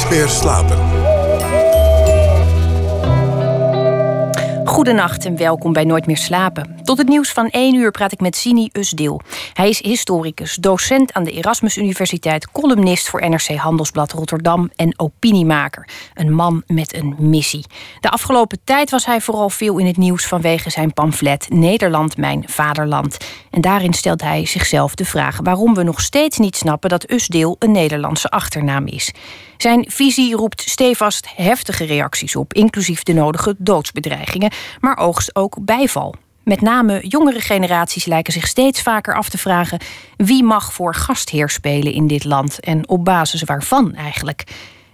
Nooit meer slapen. Goedenacht en welkom bij Nooit meer slapen. Tot het nieuws van 1 uur praat ik met Sini Usdeel. Hij is historicus, docent aan de Erasmus Universiteit, columnist voor NRC Handelsblad Rotterdam en opiniemaker. Een man met een missie. De afgelopen tijd was hij vooral veel in het nieuws vanwege zijn pamflet Nederland, mijn vaderland. En daarin stelt hij zichzelf de vraag waarom we nog steeds niet snappen dat Usdeel een Nederlandse achternaam is. Zijn visie roept stevast heftige reacties op, inclusief de nodige doodsbedreigingen, maar oogst ook bijval. Met name jongere generaties lijken zich steeds vaker af te vragen wie mag voor gastheer spelen in dit land en op basis waarvan eigenlijk.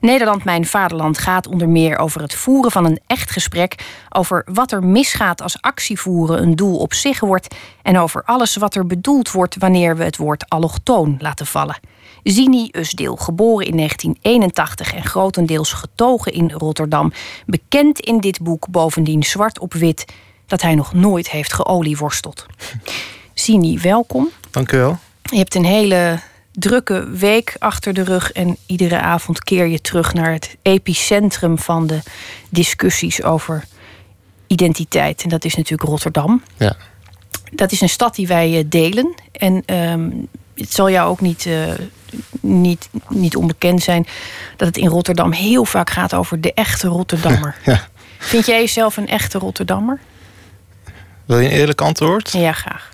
Nederland, mijn vaderland, gaat onder meer over het voeren van een echt gesprek. Over wat er misgaat als actievoeren een doel op zich wordt. En over alles wat er bedoeld wordt wanneer we het woord allochtoon laten vallen. Zini Usdeel, geboren in 1981 en grotendeels getogen in Rotterdam. Bekend in dit boek bovendien zwart op wit dat hij nog nooit heeft geolieworsteld. Zini, welkom. Dank u wel. Je hebt een hele drukke week achter de rug en iedere avond keer je terug naar het epicentrum van de discussies over identiteit. En dat is natuurlijk Rotterdam. Ja. Dat is een stad die wij eh, delen. En ehm, het zal jou ook niet, uh, niet, niet onbekend zijn dat het in Rotterdam heel vaak gaat over de echte Rotterdammer. Ja. Vind jij jezelf een echte Rotterdammer? Wil je een eerlijk antwoord? Ja, graag.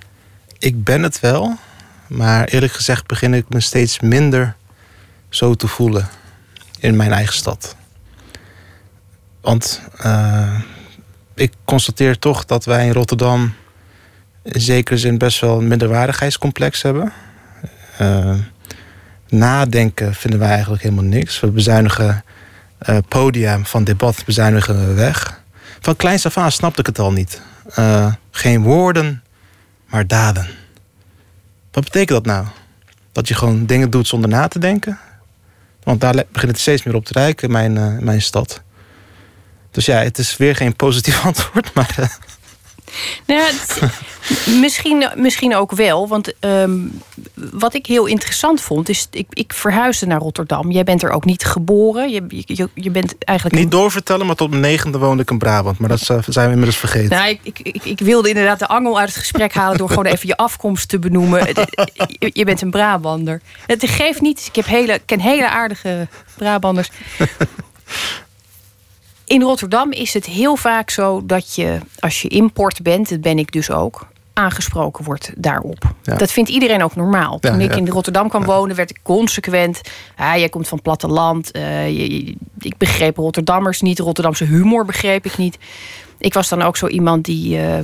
Ik ben het wel, maar eerlijk gezegd begin ik me steeds minder zo te voelen in mijn eigen stad. Want uh, ik constateer toch dat wij in Rotterdam in zekere zin best wel een minderwaardigheidscomplex hebben. Uh, nadenken vinden wij eigenlijk helemaal niks. We bezuinigen uh, podium van debat bezuinigen we weg. Van kleins af aan snapte ik het al niet. Uh, geen woorden, maar daden. Wat betekent dat nou? Dat je gewoon dingen doet zonder na te denken? Want daar begint het steeds meer op te rijken in mijn, uh, mijn stad. Dus ja, het is weer geen positief antwoord, maar. Uh... Nou, het, misschien, misschien ook wel. Want um, wat ik heel interessant vond, is. Ik, ik verhuisde naar Rotterdam. Jij bent er ook niet geboren. Je, je, je bent eigenlijk. Niet doorvertellen, maar tot mijn negende woonde ik in Brabant. Maar dat zijn we inmiddels vergeten. Nou, ik, ik, ik, ik wilde inderdaad de angel uit het gesprek halen. door gewoon even je afkomst te benoemen. Je, je bent een Brabander. Het geeft niet. Ik heb hele, ken hele aardige Brabanders. In Rotterdam is het heel vaak zo dat je, als je import bent, dat ben ik dus ook, aangesproken wordt daarop. Ja. Dat vindt iedereen ook normaal. Toen ja, ik in Rotterdam kwam wonen, werd ik consequent. Ah, jij komt van platteland. Uh, je, ik begreep Rotterdammers niet. Rotterdamse humor begreep ik niet. Ik was dan ook zo iemand die. Uh,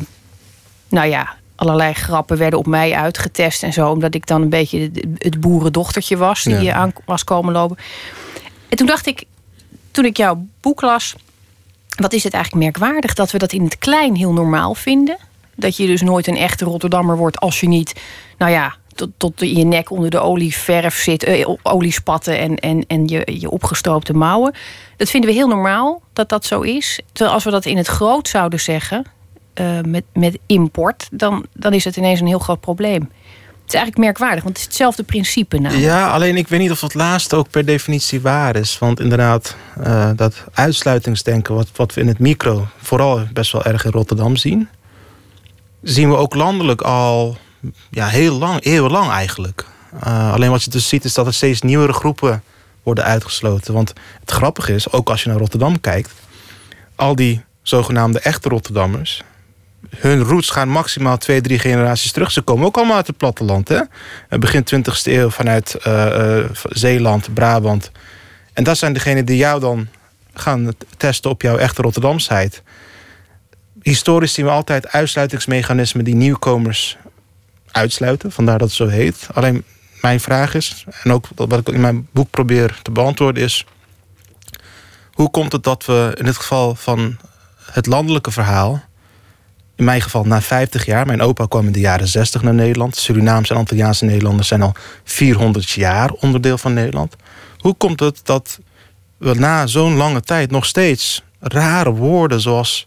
nou ja, allerlei grappen werden op mij uitgetest en zo. Omdat ik dan een beetje het boerendochtertje was die aan was komen lopen. En toen dacht ik, toen ik jouw boek las wat is het eigenlijk merkwaardig dat we dat in het klein heel normaal vinden. Dat je dus nooit een echte Rotterdammer wordt als je niet, nou ja, tot, tot je nek onder de olieverf zit, eh, oliespatten en, en, en je, je opgestroopte mouwen. Dat vinden we heel normaal dat dat zo is. Terwijl als we dat in het groot zouden zeggen, uh, met, met import, dan, dan is het ineens een heel groot probleem. Het is eigenlijk merkwaardig, want het is hetzelfde principe. Ja, alleen ik weet niet of dat laatste ook per definitie waar is. Want inderdaad, uh, dat uitsluitingsdenken, wat, wat we in het micro vooral best wel erg in Rotterdam zien, zien we ook landelijk al ja, heel lang, eeuwenlang eigenlijk. Uh, alleen wat je dus ziet is dat er steeds nieuwere groepen worden uitgesloten. Want het grappige is, ook als je naar Rotterdam kijkt, al die zogenaamde echte Rotterdammers, hun roots gaan maximaal twee, drie generaties terug. Ze komen ook allemaal uit het platteland. Hè? Begin 20e eeuw vanuit uh, uh, Zeeland, Brabant. En dat zijn degenen die jou dan gaan testen op jouw echte Rotterdamsheid. Historisch zien we altijd uitsluitingsmechanismen die nieuwkomers uitsluiten. Vandaar dat het zo heet. Alleen mijn vraag is, en ook wat ik in mijn boek probeer te beantwoorden, is: hoe komt het dat we in het geval van het landelijke verhaal in mijn geval na 50 jaar. Mijn opa kwam in de jaren 60 naar Nederland. Surinaamse en Antilliaanse Nederlanders zijn al 400 jaar onderdeel van Nederland. Hoe komt het dat we na zo'n lange tijd nog steeds rare woorden zoals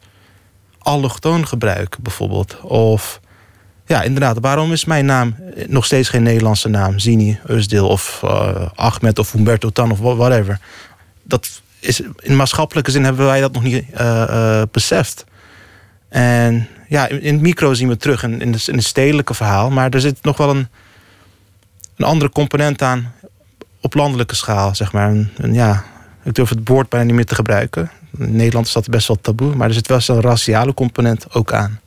allochtoon gebruiken, bijvoorbeeld? Of ja, inderdaad, waarom is mijn naam nog steeds geen Nederlandse naam? Zini, Usdeel of uh, Ahmed of Humberto Tan of whatever. dat is, in maatschappelijke zin hebben wij dat nog niet uh, beseft. En ja, in, het micro zien we terug in, in, het stedelijke verhaal. Maar er zit nog wel een, een andere component aan op landelijke schaal, zeg maar. Ja, ik durf het woord bijna niet meer te gebruiken. In Nederland is dat best wel taboe. Maar er zit wel zo'n raciale component ook aan.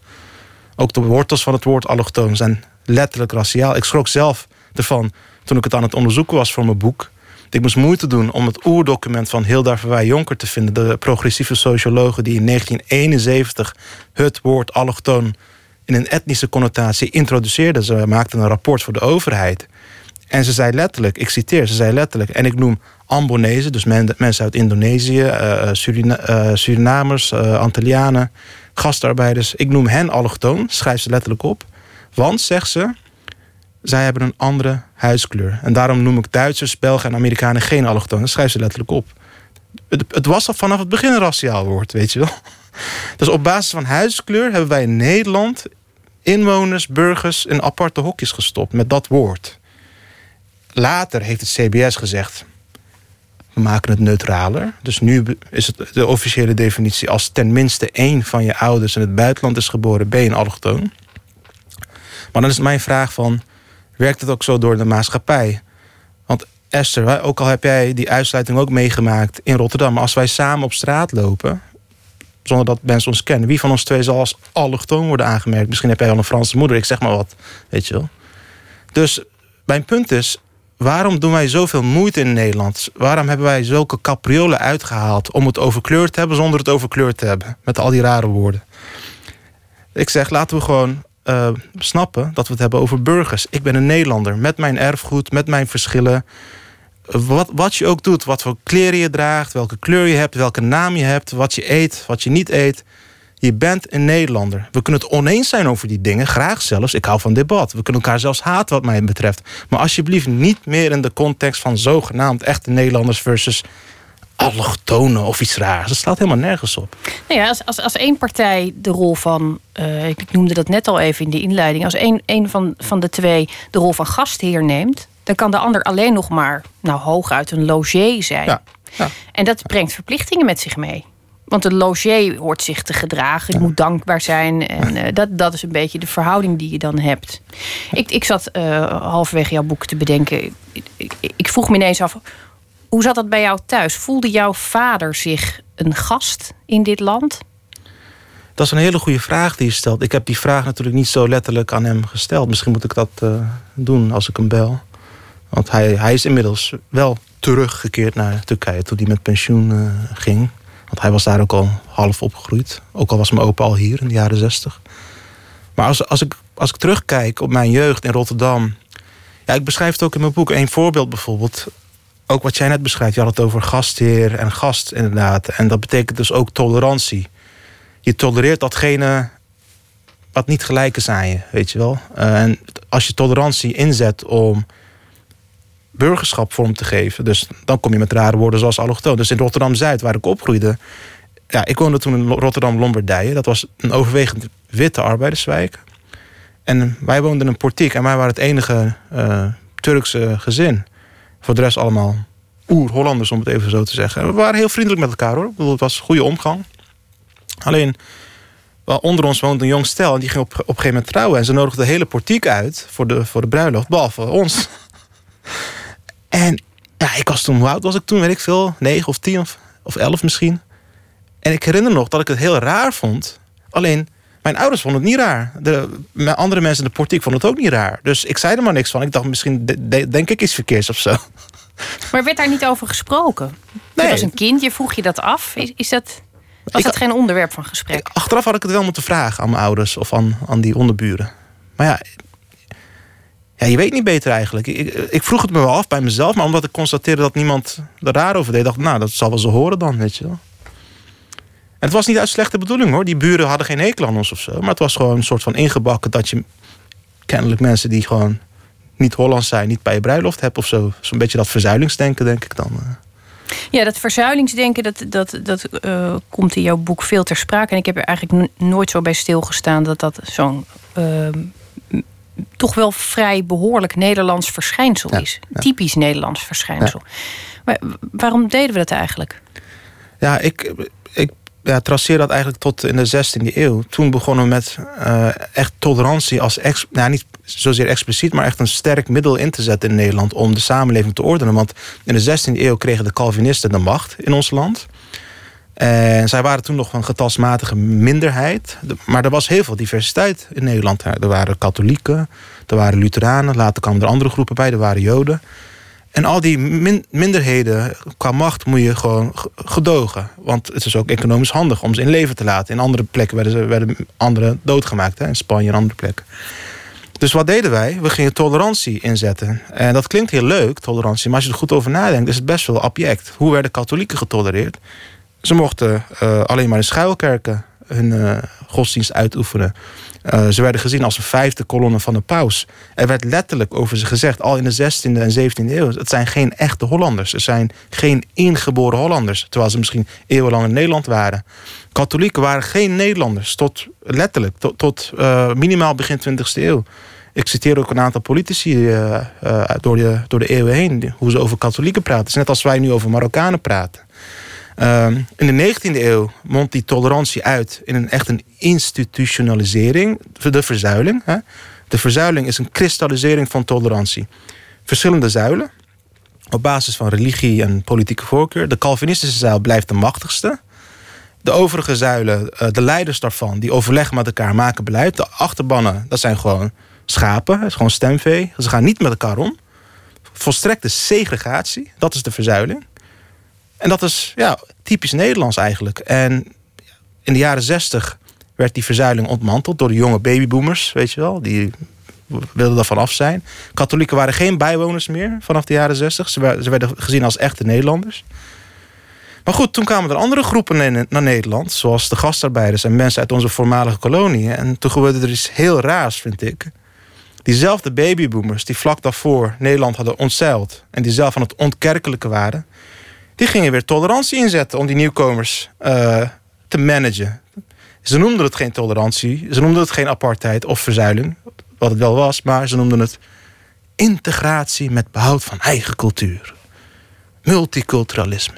Ook de wortels van het woord allochtoon zijn letterlijk raciaal. Ik schrok zelf ervan toen ik het aan het onderzoeken was voor mijn boek. Ik moest moeite doen om het oerdocument van Hilda Verwij Jonker te vinden. De progressieve sociologe die in 1971 het woord allochtoon in een etnische connotatie introduceerde. Ze maakte een rapport voor de overheid. En ze zei letterlijk, ik citeer, ze zei letterlijk... en ik noem Ambonezen, dus mensen uit Indonesië... Uh, Surina uh, Surinamers, uh, Antillianen, gastarbeiders... ik noem hen allochtoon, schrijft ze letterlijk op. Want, zegt ze, zij hebben een andere huidskleur. En daarom noem ik Duitsers, Belgen en Amerikanen geen allochtoon. Dat schrijft ze letterlijk op. Het, het, was al vanaf het begin een raciaal woord, weet je wel. Dus op basis van huidskleur hebben wij in Nederland inwoners, burgers in aparte hokjes gestopt met dat woord. Later heeft het CBS gezegd: we maken het neutraler. Dus nu is het de officiële definitie: als tenminste één van je ouders in het buitenland is geboren, ben je een allochtoon. Maar dan is mijn vraag van werkt het ook zo door de maatschappij. Want Esther, ook al heb jij die uitsluiting ook meegemaakt in Rotterdam, maar als wij samen op straat lopen, zonder dat mensen ons kennen, wie van ons twee zal als allochtoon worden aangemerkt? Misschien heb jij al een Franse moeder, ik zeg maar wat, weet je wel. Dus mijn punt is, waarom doen wij zoveel moeite in Nederland? Waarom hebben wij zulke capriolen uitgehaald om het overkleurd te hebben zonder het overkleurd te hebben? Met al die rare woorden. Ik zeg, laten we gewoon uh, snappen dat we het hebben over burgers. Ik ben een Nederlander met mijn erfgoed, met mijn verschillen. Wat, wat je ook doet, wat voor kleren je draagt, welke kleur je hebt, welke naam je hebt, wat je eet, wat je niet eet. Je bent een Nederlander. We kunnen het oneens zijn over die dingen, graag zelfs. Ik hou van debat. We kunnen elkaar zelfs haten wat mij betreft. Maar alsjeblieft niet meer in de context van zogenaamd echte Nederlanders versus allochtonen of iets raars. Dat slaat helemaal nergens op. Nou ja, als, als, als één partij de rol van, uh, ik noemde dat net al even in de inleiding, als één, één van, van de twee de rol van gastheer neemt, dan kan de ander alleen nog maar, nou hooguit een logier zijn. Ja, ja. En dat brengt verplichtingen met zich mee. Want de logier hoort zich te gedragen, die moet dankbaar zijn. En uh, dat, dat is een beetje de verhouding die je dan hebt. Ik, ik zat uh, halverwege jouw boek te bedenken. Ik, ik, vroeg me ineens af, hoe zat dat bij jou thuis? Voelde jouw vader zich een gast in dit land? Dat is een hele goede vraag die je stelt. Ik heb die vraag natuurlijk niet zo letterlijk aan hem gesteld. Misschien moet ik dat uh, doen als ik hem bel. Want hij, hij is inmiddels wel teruggekeerd naar Turkije toen hij met pensioen uh, ging. Want hij was daar ook al half opgegroeid. Ook al was mijn opa al hier in de jaren zestig. Maar als, als, ik, als ik terugkijk op mijn jeugd in Rotterdam. Ja, ik beschrijf het ook in mijn boek. Een voorbeeld bijvoorbeeld ook wat jij net beschrijft, je had het over gastheer en gast inderdaad. En dat betekent dus ook tolerantie. Je tolereert datgene wat niet gelijk is aan je, weet je wel. Uh, en als je tolerantie inzet om burgerschap vorm te geven, dus dan kom je met rare woorden zoals allochtoon. Dus in Rotterdam Zuid, waar ik opgroeide, ja, ik woonde toen in Rotterdam Lombardije. Dat was een overwegend witte arbeiderswijk. En wij woonden in een portiek en wij waren het enige uh, Turkse gezin. Voor de rest allemaal oer-Hollanders, om het even zo te zeggen. We waren heel vriendelijk met elkaar hoor. Het was goede omgang. Alleen, wel, onder ons woonde een jong stel en die ging op, op een gegeven moment trouwen. En ze nodigde de hele portiek uit voor de, voor de bruiloft, behalve ons. en ja, ik was toen, hoe oud was ik toen? Weet ik veel, negen of tien of, of elf misschien. En ik herinner nog dat ik het heel raar vond. Alleen, mijn ouders vonden het niet raar. De, andere mensen in de portiek vonden het ook niet raar. Dus ik zei er maar niks van. Ik dacht, misschien denk ik iets verkeers of zo. Maar werd daar niet over gesproken? Nee. Als een kind, je vroeg je dat af. Is, is dat, was dat geen onderwerp van gesprek? Achteraf had ik het wel moeten vragen aan mijn ouders of aan, aan die onderburen. Maar ja, ja, je weet niet beter eigenlijk. Ik, ik, vroeg het me wel af bij mezelf, maar omdat ik constateerde dat niemand er raar over deed, dacht ik, nou, dat zal wel zo horen dan, weet je wel het was niet uit slechte bedoeling hoor. Die buren hadden geen hekel aan ons of zo. Maar het was gewoon een soort van ingebakken dat je kennelijk mensen die gewoon niet Hollands zijn, niet bij je bruiloft hebt of zo. Zo'n beetje dat verzuilingsdenken, denk ik dan. Eh. Ja, dat verzuilingsdenken, dat, dat, dat uh, komt in jouw boek veel ter sprake. En ik heb er eigenlijk nooit zo bij stilgestaan dat dat zo'n uh, toch wel vrij behoorlijk Nederlands verschijnsel is. Typisch Nederlands verschijnsel. Maar waarom deden we dat eigenlijk? Ja, ik ja, traceer dat eigenlijk tot in de 16e eeuw. Toen begonnen we met uh, echt tolerantie als, nou, niet zozeer expliciet, maar echt een sterk middel in te zetten in Nederland om de samenleving te ordenen. Want in de 16e eeuw kregen de Calvinisten de macht in ons land. En zij waren toen nog een getalsmatige minderheid. Maar er was heel veel diversiteit in Nederland. Er waren katholieken, er waren Lutheranen, later kwamen er andere groepen bij, er waren Joden. En al die minderheden qua macht moet je gewoon gedogen. Want het is ook economisch handig om ze in leven te laten. In andere plekken werden, ze, werden anderen doodgemaakt. Hè? In Spanje en andere plekken. Dus wat deden wij? We gingen tolerantie inzetten. En dat klinkt heel leuk, tolerantie. Maar als je er goed over nadenkt, is het best wel abject. Hoe werden katholieken getolereerd? Ze mochten uh, alleen maar in schuilkerken hun uh, godsdienst uitoefenen. Uh, ze werden gezien als een vijfde kolonne van de paus. Er werd letterlijk over ze gezegd, al in de 16e en 17e eeuw... het zijn geen echte Hollanders. Het zijn geen ingeboren Hollanders. Terwijl ze misschien eeuwenlang in Nederland waren. Katholieken waren geen Nederlanders. Tot, letterlijk, tot, uh, minimaal begin 20e eeuw. Ik citeer ook een aantal politici uh, door, de, door de eeuwen heen... hoe ze over katholieken praten. Is net als wij nu over Marokkanen praten. Ehm, in de 19e eeuw mondt die tolerantie uit in een echt een institutionalisering, de verzuiling. Hè? De verzuiling is een kristallisering van tolerantie. Verschillende zuilen op basis van religie en politieke voorkeur. De Calvinistische zuil blijft de machtigste. De overige zuilen, eh, de leiders daarvan, die overleggen met elkaar, maken beleid. De achterbannen, dat zijn gewoon schapen, het is gewoon stemvee. Ze gaan niet met elkaar om. Volstrekte segregatie, dat is de verzuiling. En dat is ja, typisch Nederlands eigenlijk. En in de jaren zestig werd die verzuiling ontmanteld door de jonge babyboomers, weet je wel. Die wilden daarvan af zijn. Katholieken waren geen bijwoners meer vanaf de jaren zestig. Ze werden gezien als echte Nederlanders. Maar goed, toen kwamen er andere groepen naar Nederland, zoals de gastarbeiders en mensen uit onze voormalige koloniën. En toen gebeurde er iets heel raars, vind ik. Diezelfde babyboomers die vlak daarvoor Nederland hadden ontzeild en die zelf van het ontkerkelijke waren, die gingen weer tolerantie inzetten om die nieuwkomers uh, te managen. Ze noemden het geen tolerantie, ze noemden het geen apartheid of verzuiling, wat het wel was, maar ze noemden het integratie met behoud van eigen cultuur. Multiculturalisme.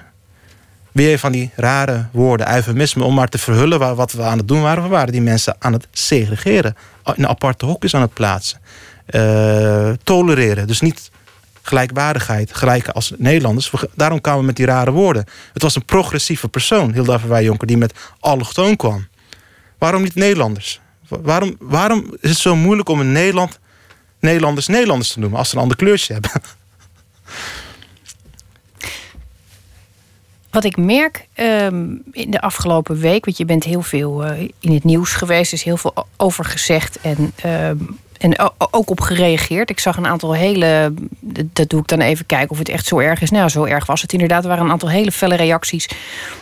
Weer van die rare woorden, eufemisme, om maar te verhullen wat we aan het doen waren. We waren die mensen aan het segregeren, in aparte hokjes aan het plaatsen. Uh, tolereren. Dus niet gelijkwaardigheid, gelijke als Nederlanders. Daarom kwamen we met die rare woorden. Het was een progressieve persoon, Hilda Verwij-Jonker, die met allochtoon kwam. Waarom niet Nederlanders? Waarom, waarom is het zo moeilijk om in Nederland Nederlanders Nederlanders te noemen als ze een ander kleurtje hebben? Wat ik merk um, in de afgelopen week, want je bent heel veel uh, in het nieuws geweest, er is heel veel over gezegd. En um, en ook op gereageerd. Ik zag een aantal hele. Dat doe ik dan even kijken of het echt zo erg is. Nou, zo erg was het inderdaad. Er waren een aantal hele felle reacties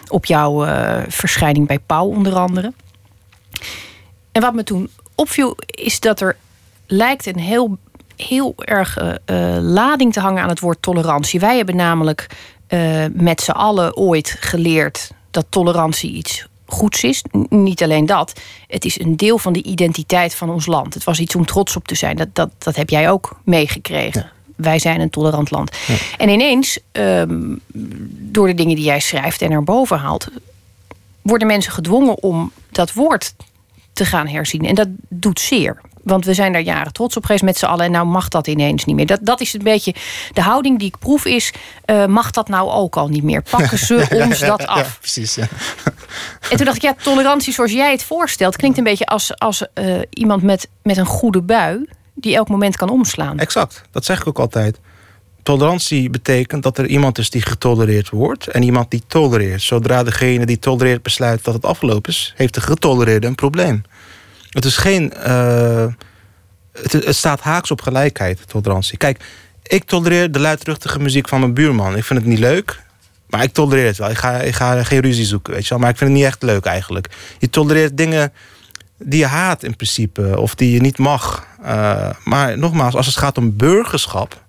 op jouw uh, verschijning bij Pauw, onder andere. En wat me toen opviel, is dat er lijkt een heel, heel erg uh, lading te hangen aan het woord tolerantie. Wij hebben namelijk met z'n allen ooit geleerd dat tolerantie iets goeds is. Niet alleen dat. Het is een deel van de identiteit van ons land. Het was iets om trots op te zijn. Dat, dat, dat heb jij ook meegekregen. Wij zijn een tolerant land. En ineens, um, door de dingen die jij schrijft en erboven haalt, worden mensen gedwongen om dat woord te gaan herzien. En dat doet zeer. Want we zijn daar jaren trots op geweest met z'n allen. En nou mag dat ineens niet meer. Dat, dat is een beetje de houding die ik proef is... Uh, mag dat nou ook al niet meer? Pakken ze ons dat af? Ja, precies, ja. En toen dacht ik, ja, tolerantie zoals jij het voorstelt... klinkt een beetje als, als uh, iemand met, met een goede bui... die elk moment kan omslaan. Exact, dat zeg ik ook altijd. Tolerantie betekent dat er iemand is die getolereerd wordt... en iemand die tolereert. Zodra degene die tolereert besluit dat het afgelopen is... heeft de getolereerde een probleem. Het is geen. Uh, het, het, staat haaks op gelijkheid, tolerantie. Kijk, ik tolereer de luidruchtige muziek van mijn buurman. Ik vind het niet leuk, maar ik tolereer het wel. Ik ga, ik ga geen ruzie zoeken, weet je wel. Maar ik vind het niet echt leuk eigenlijk. Je tolereert dingen die je haat in principe, of die je niet mag. Uh, maar nogmaals, als het gaat om burgerschap,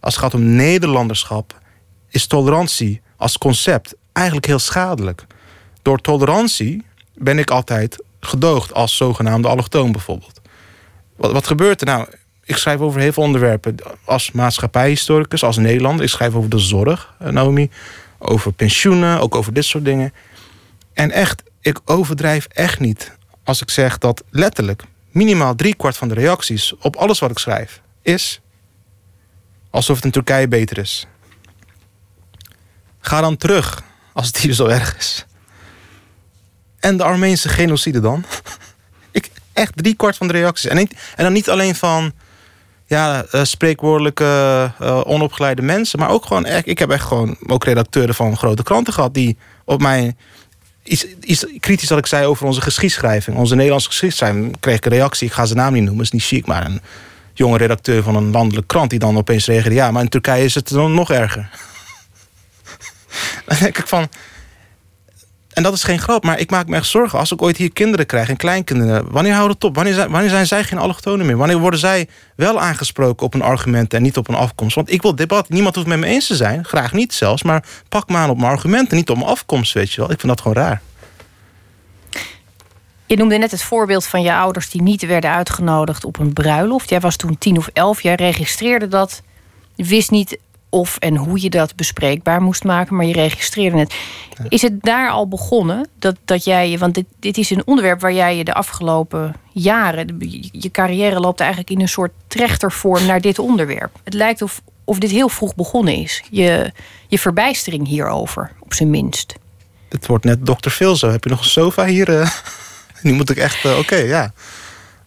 als het gaat om Nederlanderschap, is tolerantie als concept eigenlijk heel schadelijk. Door tolerantie ben ik altijd gedoogd als zogenaamde allochtoon bijvoorbeeld. Wat, wat gebeurt er nou? Ik schrijf over heel veel onderwerpen. Als maatschappijhistoricus, als Nederlander. Ik schrijf over de zorg, eh, Naomi. Over pensioenen, ook over dit soort dingen. En echt, ik overdrijf echt niet als ik zeg dat letterlijk minimaal driekwart van de reacties op alles wat ik schrijf is alsof het in Turkije beter is. Ga dan terug als het hier zo erg is. En de Armeense genocide dan? ik, echt driekwart van de reacties. En, en dan niet alleen van ja, uh, spreekwoordelijke, uh, onopgeleide mensen. Maar ook gewoon, echt, ik heb echt gewoon ook redacteuren van grote kranten gehad die op mij. Iets, iets kritisch dat ik zei over onze geschiedschrijving. Onze Nederlandse geschiedschrijving. kreeg ik een reactie. Ik ga zijn naam niet noemen, is niet chic. Maar een jonge redacteur van een landelijke krant. die dan opeens reageerde. Ja, maar in Turkije is het dan nog erger. dan denk ik van. En dat is geen grap, maar ik maak me echt zorgen. Als ik ooit hier kinderen krijg en kleinkinderen... wanneer houden het op? Wanneer zijn, wanneer zijn zij geen allochtonen meer? Wanneer worden zij wel aangesproken op een argument en niet op een afkomst? Want ik wil debat. Niemand hoeft met me eens te zijn. Graag niet zelfs. Maar pak me aan op mijn argumenten, niet op mijn afkomst, weet je wel. Ik vind dat gewoon raar. Je noemde net het voorbeeld van je ouders... die niet werden uitgenodigd op een bruiloft. Jij was toen tien of elf. Jij registreerde dat. Wist niet of en hoe je dat bespreekbaar moest maken, maar je registreerde het. Is het daar al begonnen dat, dat jij, want dit, dit is een onderwerp waar jij je de afgelopen jaren, je carrière loopt eigenlijk in een soort trechtervorm naar dit onderwerp. Het lijkt of, of dit heel vroeg begonnen is. Je, je verbijstering hierover, op zijn minst. Het wordt net dokter Phil zo. Heb je nog een sofa hier? Uh, nu moet ik echt, uh, oké, ja.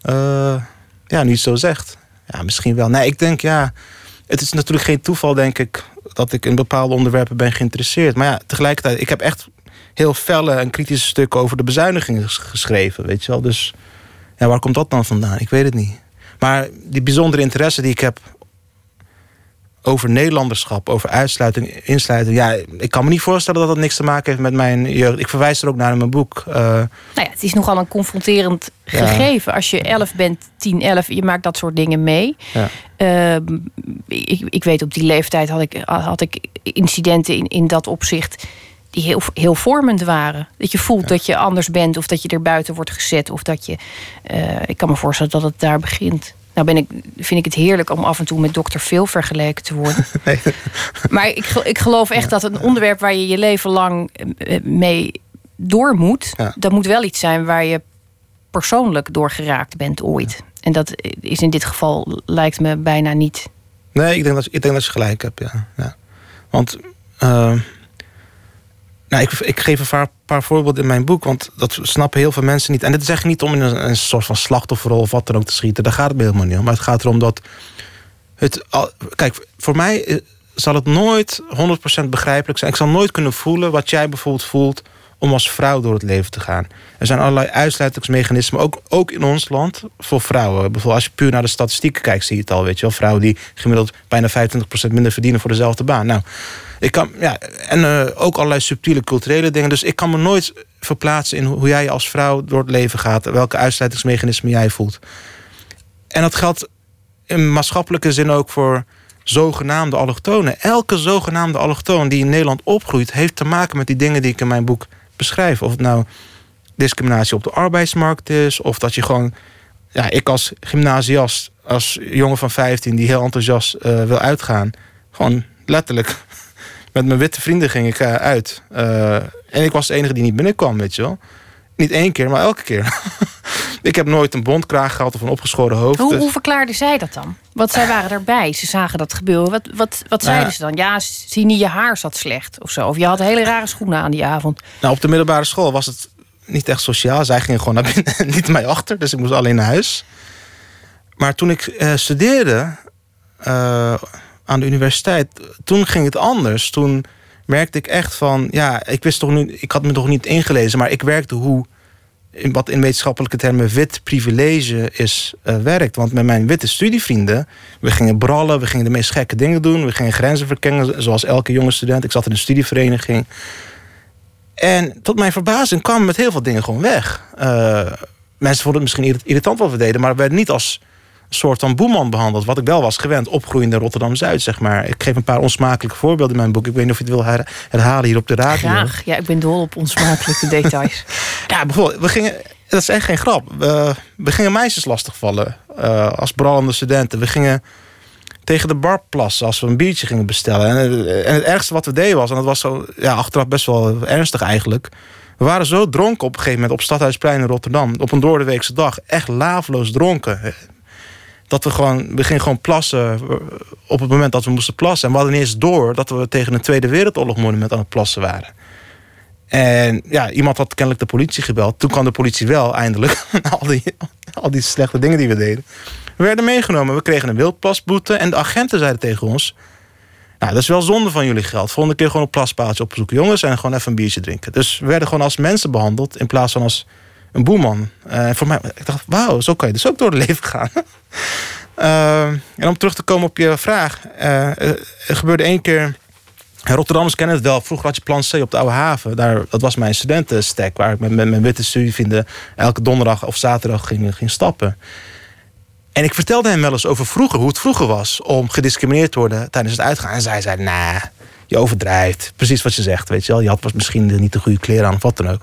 Uh, ja, nu het zo zegt. Ja, misschien wel. Nee, ik denk ja het is natuurlijk geen toeval, denk ik, dat ik in bepaalde onderwerpen ben geïnteresseerd. Maar ja, tegelijkertijd, ik heb echt heel felle en kritische stukken over de bezuinigingen geschreven, weet je wel. Dus ja, waar komt dat dan vandaan? Ik weet het niet. Maar die bijzondere interesse die ik heb over Nederlanderschap, over uitsluiting, insluiting. Ja, ik kan me niet voorstellen dat dat niks te maken heeft met mijn jeugd. Ik verwijs er ook naar in mijn boek. Uh, nou ja, het is nogal een confronterend gegeven. Als je 11 bent, 10, 11, je maakt dat soort dingen mee. Ja. Uh, ik, ik weet op die leeftijd had ik, had ik incidenten in, in dat opzicht die heel, heel vormend waren. Dat je voelt dat je anders bent of dat je er buiten wordt gezet. Of dat je. Uh, ik kan me voorstellen dat het daar begint. Nou ben ik, vind ik het heerlijk om af en toe met dokter Phil vergeleken te worden. Nee. Maar ik, ik geloof echt dat een onderwerp waar je je leven lang eh, mee door moet... dat moet wel iets zijn waar je persoonlijk door geraakt bent ooit. En dat is in dit geval, lijkt me bijna niet. Nee, ik denk dat, ik denk dat je gelijk hebt, ja. ja. Want... Uh, nou, ik, ik geef een paar, voorbeelden in mijn boek, want dat snappen heel veel mensen niet. En dit is echt niet om in een, een soort van slachtofferrol of wat dan ook te schieten. Daar gaat het helemaal niet om. Maar het gaat erom dat. Het, kijk, voor mij eh, zal het nooit 100% begrijpelijk zijn. Ik zal nooit kunnen voelen wat jij bijvoorbeeld voelt om als vrouw door het leven te gaan. Er zijn allerlei uitsluitingsmechanismen, ook, ook in ons land, voor vrouwen. Bijvoorbeeld als je puur naar de statistieken kijkt, zie je het al. Weet je wel, vrouwen die gemiddeld bijna 25% minder verdienen voor dezelfde baan. Nou, ik kan, ja, en uh, ook allerlei subtiele culturele dingen. Dus ik kan me nooit verplaatsen in hoe jij als vrouw door het leven gaat. Welke uitsluitingsmechanismen jij voelt. En dat geldt in maatschappelijke zin ook voor zogenaamde allochtonen. Elke zogenaamde allochtoon die in Nederland opgroeit... heeft te maken met die dingen die ik in mijn boek beschrijf. Of het nou discriminatie op de arbeidsmarkt is... of dat je gewoon... Ja, ik als gymnasiast, als jongen van 15... die heel enthousiast uh, wil uitgaan... gewoon letterlijk met mijn witte vrienden ging ik uh, uit. Uh, en ik was de enige die niet binnenkwam, weet je wel. Niet één keer, maar elke keer. ik heb nooit een bondkraag gehad of een opgeschoren hoofd. Hoe, dus... hoe verklaarden zij dat dan? Want zij waren erbij, ze zagen dat gebeuren. Wat, wat, wat zeiden nou, ze dan? Ja, zie niet, je haar zat slecht of zo. Of je had hele rare schoenen aan die avond. Nou, op de middelbare school was het niet echt sociaal. Zij gingen gewoon naar binnen en niet mij achter. Dus ik moest alleen naar huis. Maar toen ik uh, studeerde... Uh, aan de universiteit, toen ging het anders. Toen merkte ik echt van, ja, ik wist toch nu, ik had me toch niet ingelezen, maar ik werkte hoe, in, wat in wetenschappelijke termen wit privilege is, uh, werkt. Want met mijn witte studievrienden, we gingen brallen, we gingen de meest gekke dingen doen, we gingen grenzen verkennen, zoals elke jonge student. Ik zat in een studievereniging. En tot mijn verbazing kwam met heel veel dingen gewoon weg. Uh, mensen vonden het misschien irritant wat we deden, maar we werden niet als soort van boeman behandeld. Wat ik wel was gewend, opgroeiende Rotterdam-Zuid, zeg maar. Ik geef een paar onsmakelijke voorbeelden in mijn boek. Ik weet niet of je het wil herhalen hier op de radio. Graag. Ja, ik ben dol op onsmakelijke details. Ja, bijvoorbeeld, we gingen... Dat is echt geen grap. We, we gingen meisjes lastigvallen uh, als brallende studenten. We gingen tegen de bar plassen als we een biertje gingen bestellen. En, en, het ergste wat we deden was, en dat was zo, ja, achteraf best wel ernstig eigenlijk. We waren zo dronken op een gegeven moment op Stadhuisplein in Rotterdam. Op een doordeweekse dag. Echt laveloos dronken. Dat we gewoon, we gingen gewoon plassen op het moment dat we moesten plassen. En we hadden eens door dat we tegen een Tweede Wereldoorlog monument aan het plassen waren. En ja, iemand had kennelijk de politie gebeld. Toen kwam de politie wel eindelijk. al, die, al die slechte dingen die we deden. We werden meegenomen. We kregen een wildplasboete. En de agenten zeiden tegen ons... Nou, dat is wel zonde van jullie geld. Volgende keer gewoon op plaspaaltje opzoeken. Jongens, en gewoon even een biertje drinken. Dus we werden gewoon als mensen behandeld... in plaats van als een boeman. En uh, voor mij, ik dacht, wauw, zo kan je dus ook door het leven gaan. uh, en om terug te komen op je vraag. Uh, er gebeurde één keer Rotterdammers kennen het wel. Vroeger had je plan C op de Oude Haven. Daar, dat was mijn studentenstek. Waar ik met, mijn witte studievrienden elke donderdag of zaterdag ging, ging stappen. En ik vertelde hem wel eens over vroeger, hoe het vroeger was om gediscrimineerd te worden tijdens het uitgaan. En zij zei: Nou, je overdrijft. Precies wat je zegt, weet je wel. Je had misschien niet de goede kleren aan of wat dan ook.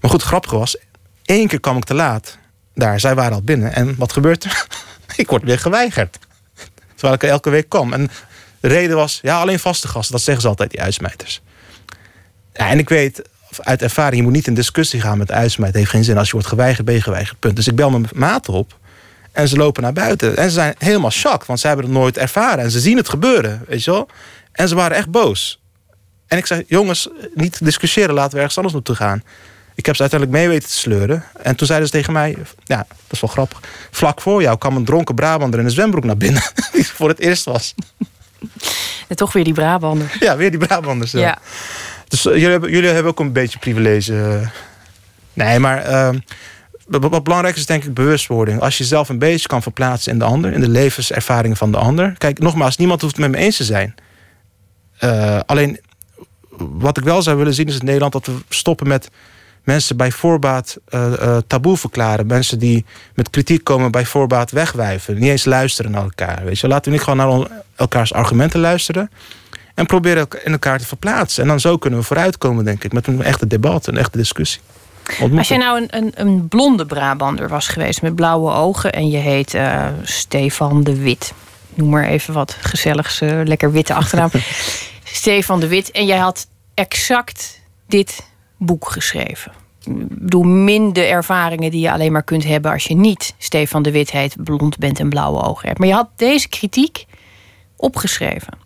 Maar goed, grappig was, één keer kwam ik te laat. Daar, zij waren al binnen. En wat gebeurt er? ik word weer geweigerd. Terwijl ik elke week kwam. En de reden was, ja, alleen vaste gasten. Dat zeggen ze altijd, die uitsmijters. En ik weet uit ervaring, je moet niet in discussie gaan met uitsmijt. Het heeft geen zin. Als je wordt geweigerd, ben je geweigerd. Punt. Dus ik bel mijn maat op. En ze lopen naar buiten. En ze zijn helemaal shocked, want ze hebben het nooit ervaren. En ze zien het gebeuren, weet je wel. En ze waren echt boos. En ik zei, jongens, niet discussiëren, laten we ergens anders naartoe gaan. Ik heb ze uiteindelijk mee weten te sleuren. En toen zeiden ze tegen mij, ja, dat is wel grappig. Vlak voor jou kwam een dronken Brabander in een zwembroek naar binnen. Die voor het eerst was. En toch weer die Brabanders. Ja, weer die Brabanders. Ja. ja. Dus uh, jullie, hebben, jullie hebben ook een beetje privilege. Nee, maar uh, wat belangrijk is denk ik bewustwording. Als je zelf een beetje kan verplaatsen in de ander, in de levenservaringen van de ander. Kijk, nogmaals, niemand hoeft het met me eens te zijn. Uh, alleen, wat ik wel zou willen zien is in Nederland dat we stoppen met mensen bij voorbaat uh, uh, taboe verklaren. Mensen die met kritiek komen bij voorbaat wegwijven. Niet eens luisteren naar elkaar. Weet je. Laten we niet gewoon naar elkaars argumenten luisteren. En proberen in elkaar te verplaatsen. En dan zo kunnen we vooruitkomen, denk ik. Met een echte debat, een echte discussie. Als jij nou een, een, een, blonde Brabander was geweest met blauwe ogen... en je heet uh, Stefan de Wit. Noem maar even wat gezelligs, lekker witte achternaam. Stefan de Wit. En jij had exact dit boek geschreven. Ik bedoel, min de ervaringen die je alleen maar kunt hebben als je niet Stefan de Wit heet, blond bent en blauwe ogen hebt. Maar je had deze kritiek opgeschreven.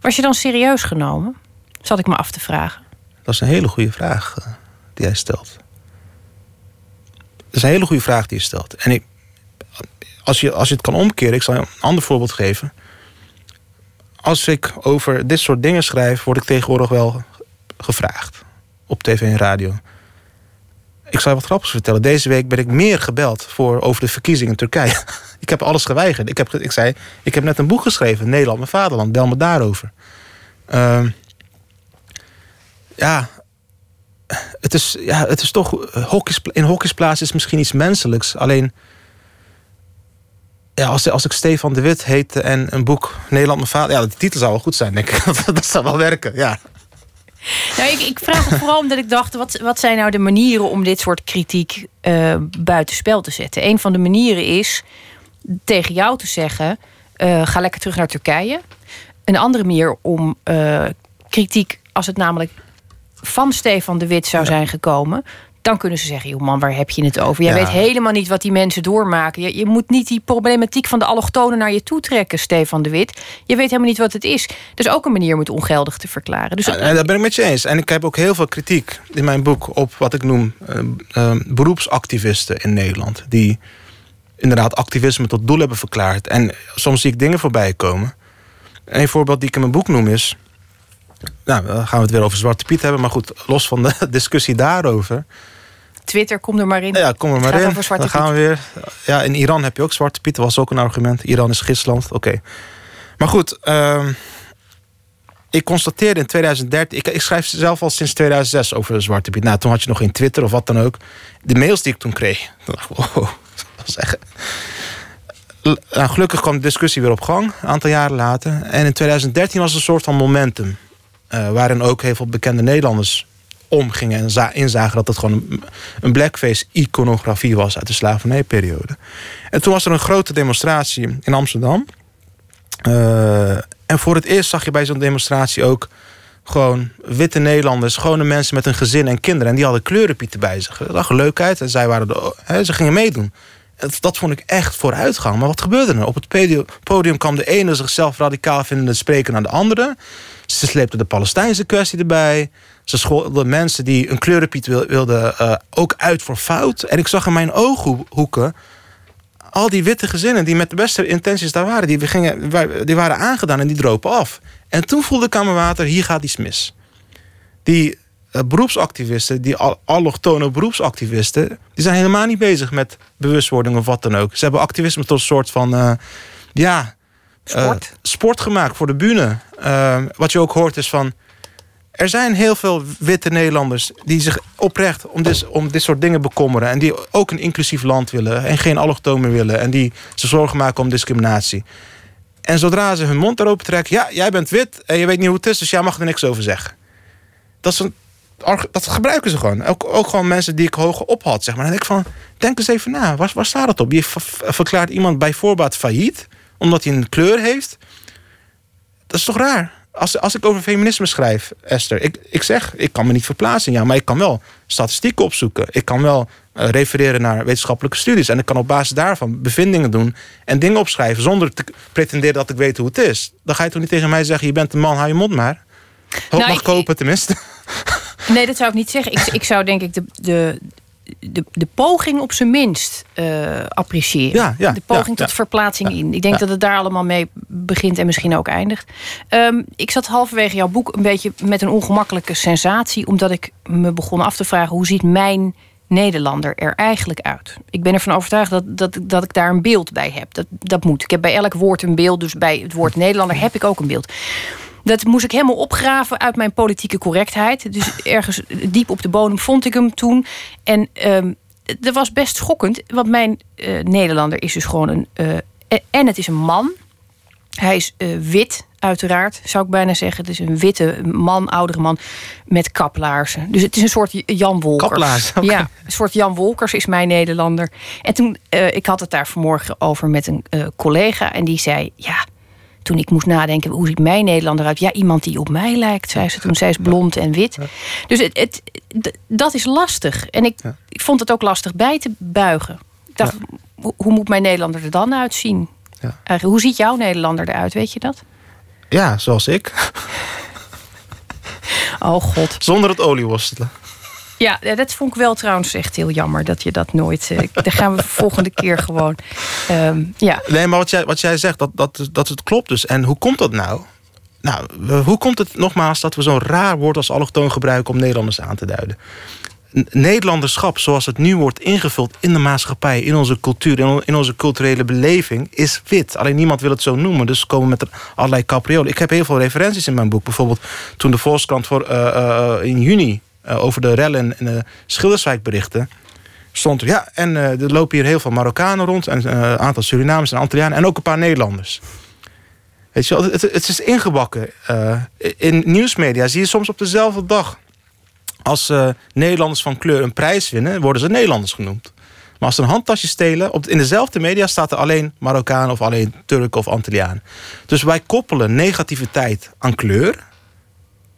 Was je dan serieus genomen? Zat ik me af te vragen. Dat is een hele goede vraag uh, die hij stelt. Dat is een hele goede vraag die je stelt. En ik, als, je, als je het kan omkeren, ik zal je een ander voorbeeld geven. Als ik over dit soort dingen schrijf, word ik tegenwoordig wel gevraagd op tv en radio. Ik zal je wat grappigs vertellen. Deze week ben ik meer gebeld voor over de verkiezingen in Turkije. ik heb alles geweigerd. Ik, heb, ik zei, ik heb net een boek geschreven, Nederland, mijn vaderland. Bel me daarover. Uh, ja, het is, ja, het is toch... Hockeys, in hockeysplaats is misschien iets menselijks. Alleen... Ja, als, als ik Stefan de Wit heette en een boek Nederland, mijn vader... Ja, de titel zou wel goed zijn, denk ik. dat zou wel werken, ja. Nou, ik, ik vraag het vooral omdat ik dacht: wat, wat zijn nou de manieren om dit soort kritiek uh, buitenspel te zetten? Een van de manieren is tegen jou te zeggen: uh, ga lekker terug naar Turkije. Een andere manier om uh, kritiek, als het namelijk van Stefan de Wit zou zijn gekomen, dan kunnen ze zeggen: joh man, waar heb je het over? Jij weet helemaal niet wat die mensen doormaken. Je, je, moet niet die problematiek van de allochtonen naar je toe trekken, Stefan de Wit. Je weet helemaal niet wat het is. Dus ook een manier om het ongeldig te verklaren. Dus en dat ben ik met je eens. En ik heb ook heel veel kritiek in mijn boek op wat ik noem uh, uh, beroepsactivisten in Nederland. Die inderdaad activisme tot doel hebben verklaard. En soms zie ik dingen voorbij komen. Een voorbeeld die ik in mijn boek noem is. Nou, dan gaan we het weer over Zwarte Piet hebben. Maar goed, los van de discussie daarover. Twitter, kom er maar in. Ja, kom er maar in. Dan gaan we weer. Ja, in Iran heb je ook Zwarte Piet. Dat was ook een argument. Iran is gidsland. Oké. Maar goed, uh, ik constateerde in 2013... Ik, ik, schrijf zelf al sinds 2006 over Zwarte Piet. Nou, toen had je nog geen Twitter of wat dan ook. De mails die ik toen kreeg. Toen dacht ik, wow, dat was echt... Nou, gelukkig kwam de discussie weer op gang, een aantal jaren later. En in 2013 was het een soort van momentum. Uh, waarin ook heel veel bekende Nederlanders omgingen en inzagen dat het gewoon een, blackface-iconografie was uit de slavernijperiode. En toen was er een grote demonstratie in Amsterdam. Uh, en voor het eerst zag je bij zo'n demonstratie ook gewoon witte Nederlanders, gewone mensen met een gezin en kinderen. En die hadden kleurenpieten bij zich. Dat zag er leuk uit en zij waren de, ze gingen meedoen. Dat vond ik echt vooruitgang. Maar wat gebeurde er? Op het podium kwam de ene zichzelf radicaal vindende spreker naar de andere. Ze sleepten de Palestijnse kwestie erbij. Ze scholden mensen die een kleurenpiet wilden uh, ook uit voor fout. En ik zag in mijn ooghoeken al die witte gezinnen die met de beste intenties daar waren, die, gingen, die waren aangedaan en die dropen af. En toen voelde ik mijn water, hier gaat iets mis. Die uh, beroepsactivisten, die allochtone beroepsactivisten, die zijn helemaal niet bezig met bewustwording of wat dan ook. Ze hebben activisme tot een soort van, uh, ja, sport. sport gemaakt voor de bühne. wat je ook hoort is van, er zijn heel veel witte Nederlanders die zich oprecht om dit, om dit soort dingen bekommeren. En die ook een inclusief land willen en geen allochtonen willen. En die zich zorgen maken om discriminatie. En zodra ze hun mond erover trekken, ja, jij bent wit en je weet niet hoe het is, dus jij mag er niks over zeggen. Dat, is een, dat gebruiken ze gewoon. Ook, ook gewoon mensen die ik hoog op had. Zeg maar. Dan denk ik van, denk eens even na, waar, waar staat het op? Je verklaart iemand bij voorbaat failliet, omdat hij een kleur heeft. Dat is toch raar? als, als ik over feminisme schrijf, Esther, ik, ik zeg, ik kan me niet verplaatsen, ja, maar ik kan wel statistieken opzoeken. Ik kan wel uh, refereren naar wetenschappelijke studies. En ik kan op basis daarvan bevindingen doen en dingen opschrijven zonder te pretenderen dat ik weet hoe het is. Dan ga je toch niet tegen mij zeggen: je bent een man, hou je mond maar. Hoop nou, mag kopen, tenminste. Nee, dat zou ik niet zeggen. Ik, ik zou denk ik de, de, de, de poging op zijn minst uh, appreciëren. Ja, de poging tot verplaatsing in. Ik denk dat het daar allemaal mee begint en misschien ook eindigt. Um, ik zat halverwege jouw boek een beetje met een ongemakkelijke sensatie, omdat ik me begon af te vragen hoe ziet mijn Nederlander er eigenlijk uit? Ik ben ervan overtuigd dat, dat, dat ik daar een beeld bij heb. Dat, dat moet. Ik heb bij elk woord een beeld, dus bij het woord Nederlander heb ik ook een beeld. Dat moest ik helemaal opgraven uit mijn politieke correctheid. Dus ergens diep op de bodem vond ik hem toen. En um, dat was best schokkend. Want mijn uh, Nederlander is dus gewoon een. Uh, en het is een man. Hij is uh, wit, uiteraard, zou ik bijna zeggen. Het is een witte man, oudere man, met kaplaarzen. Dus het is een soort Jan Wolkers. Kaplaarzen? Okay. Ja, een soort Jan Wolkers is mijn Nederlander. En toen, uh, ik had het daar vanmorgen over met een uh, collega. En die zei, ja, toen ik moest nadenken, hoe ziet mijn Nederlander uit? Ja, iemand die op mij lijkt, zei ze toen. Zij is blond en wit. Dus het, het, dat is lastig. En ik, ik vond het ook lastig bij te buigen. Ik dacht, hoe moet mijn Nederlander er dan uitzien? Ja. hoe ziet jouw Nederlander eruit, weet je dat? Ja, zoals ik. Oh god. Zonder het olieworstelen. Ja, dat vond ik wel trouwens echt heel jammer dat je dat nooit. Uh, daar gaan we volgende keer gewoon. Um, ja. Nee, maar wat jij, wat jij zegt, dat, dat, dat het klopt dus. En hoe komt dat nou? Nou, hoe komt het nogmaals dat we zo'n raar woord als allochtoon gebruiken om Nederlanders aan te duiden? Nederlanderschap, zoals het nu wordt ingevuld in de maatschappij, in onze cultuur, in onze culturele beleving, is wit. Alleen niemand wil het zo noemen, dus komen met allerlei capriolen. Ik heb heel veel referenties in mijn boek. Bijvoorbeeld toen de Volkskrant voor, uh, uh, in juni uh, over de rellen in de Schilderswijk. Stond er, ja, en uh, er lopen hier heel veel Marokkanen rond. En een uh, aantal Surinamers en Antillianen. En ook een paar Nederlanders. Weet je wel, het, het is ingebakken. in nieuwsmedia zie je soms op dezelfde dag. Als Nederlanders van kleur een prijs winnen, worden ze Nederlanders genoemd. Maar als ze een handtasje stelen, op, in dezelfde media staat er alleen Marokkaan of alleen Turk of Antilliaan. Dus wij koppelen negativiteit aan kleur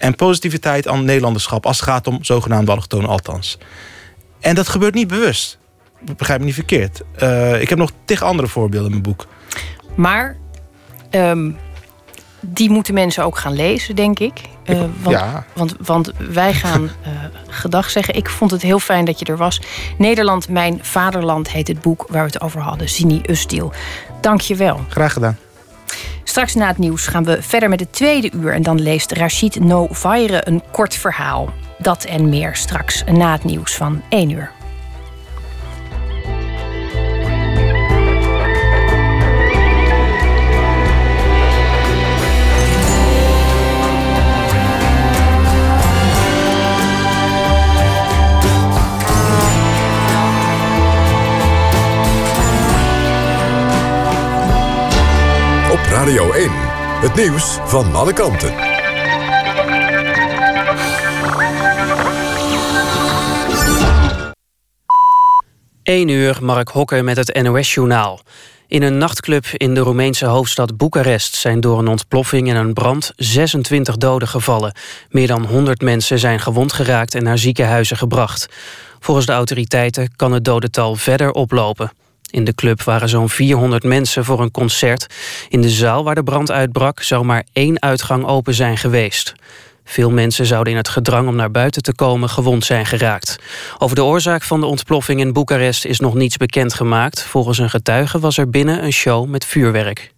en positiviteit aan Nederlanderschap als het gaat om zogenaamde allochtonen althans. En dat gebeurt niet bewust. Begrijp me niet verkeerd. Uh, ik heb nog tig andere voorbeelden in mijn boek. Maar um, die moeten mensen ook gaan lezen, denk ik. Uh, want, ja. want, want wij gaan uh, gedag zeggen. Ik vond het heel fijn dat je er was. Nederland, mijn vaderland heet het boek waar we het over hadden. Sini Ustil. Dank je wel. Graag gedaan. Straks na het nieuws gaan we verder met het tweede uur. En dan leest Rachid Novaire een kort verhaal. Dat en meer straks na het nieuws van 1 uur. Radio 1. Het nieuws van alle kanten. 1 uur, Mark Hokker met het NOS-journaal. In een nachtclub in de Roemeense hoofdstad Boekarest zijn door een ontploffing en een brand 26 doden gevallen. Meer dan 100 mensen zijn gewond geraakt en naar ziekenhuizen gebracht. Volgens de autoriteiten kan het dodental verder oplopen. In de club waren zo'n 400 mensen voor een concert. In de zaal waar de brand uitbrak zou maar één uitgang open zijn geweest. Veel mensen zouden in het gedrang om naar buiten te komen gewond zijn geraakt. Over de oorzaak van de ontploffing in Boekarest is nog niets bekendgemaakt. Volgens een getuige was er binnen een show met vuurwerk.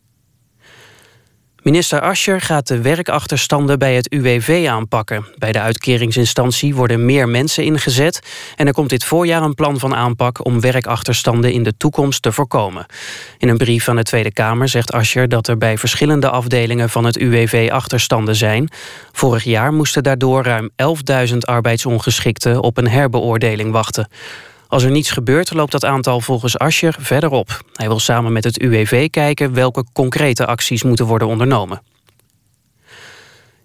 Minister Ascher gaat de werkachterstanden bij het UWV aanpakken. Bij de uitkeringsinstantie worden meer mensen ingezet... en er komt dit voorjaar een plan van aanpak... om werkachterstanden in de toekomst te voorkomen. In een brief aan de Tweede Kamer zegt Ascher... dat er bij verschillende afdelingen van het UWV achterstanden zijn. Vorig jaar moesten daardoor ruim 11.000 arbeidsongeschikten... op een herbeoordeling wachten. Als er niets gebeurt, loopt dat aantal volgens Ascher verder op. Hij wil samen met het UWV kijken welke concrete acties moeten worden ondernomen.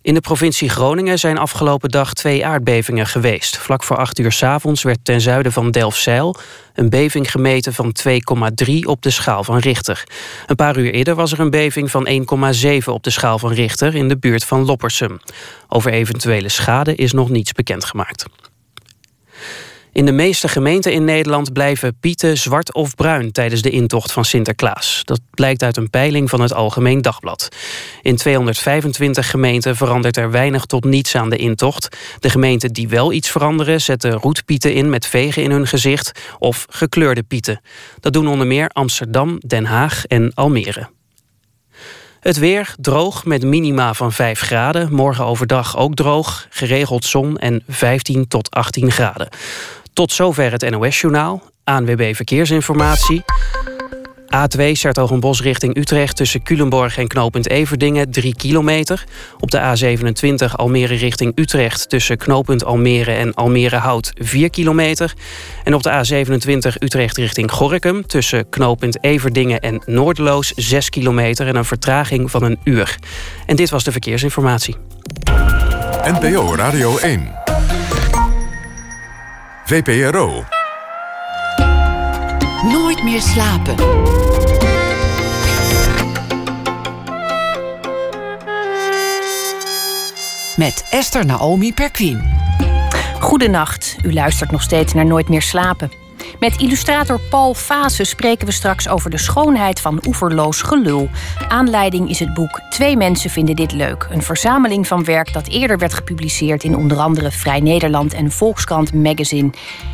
In de provincie Groningen zijn afgelopen dag twee aardbevingen geweest. Vlak voor acht uur s avonds werd ten zuiden van Delfzijl... een beving gemeten van 2,3 op de schaal van Richter. Een paar uur eerder was er een beving van 1,7 op de schaal van Richter... in de buurt van Loppersum. Over eventuele schade is nog niets bekendgemaakt. In de meeste gemeenten in Nederland blijven pieten zwart of bruin tijdens de intocht van Sinterklaas. Dat blijkt uit een peiling van het Algemeen Dagblad. In 225 gemeenten verandert er weinig tot niets aan de intocht. De gemeenten die wel iets veranderen zetten roetpieten in met vegen in hun gezicht of gekleurde pieten. Dat doen onder meer Amsterdam, Den Haag en Almere. Het weer droog met minima van 5 graden. Morgen overdag ook droog, geregeld zon en 15 tot 18 graden. Tot zover het NOS-journaal. ANWB Verkeersinformatie. A2 Sertogenbos richting Utrecht tussen Culemborg en knooppunt Everdingen 3 kilometer. Op de A27 Almere richting Utrecht tussen knooppunt Almere en Almere Hout 4 kilometer. En op de A27 Utrecht richting Gorkum tussen knooppunt Everdingen en Noordloos 6 kilometer en een vertraging van een uur. En dit was de verkeersinformatie. NPO Radio 1. VPRO. Nooit meer slapen. Met Esther Naomi Perquin. Goedenacht, u luistert nog steeds naar Nooit meer slapen. Met illustrator Paul Fase spreken we straks over de schoonheid van oeverloos gelul. Aanleiding is het boek Twee mensen vinden dit leuk. Een verzameling van werk dat eerder werd gepubliceerd in onder andere Vrij Nederland en Volkskrant Magazine.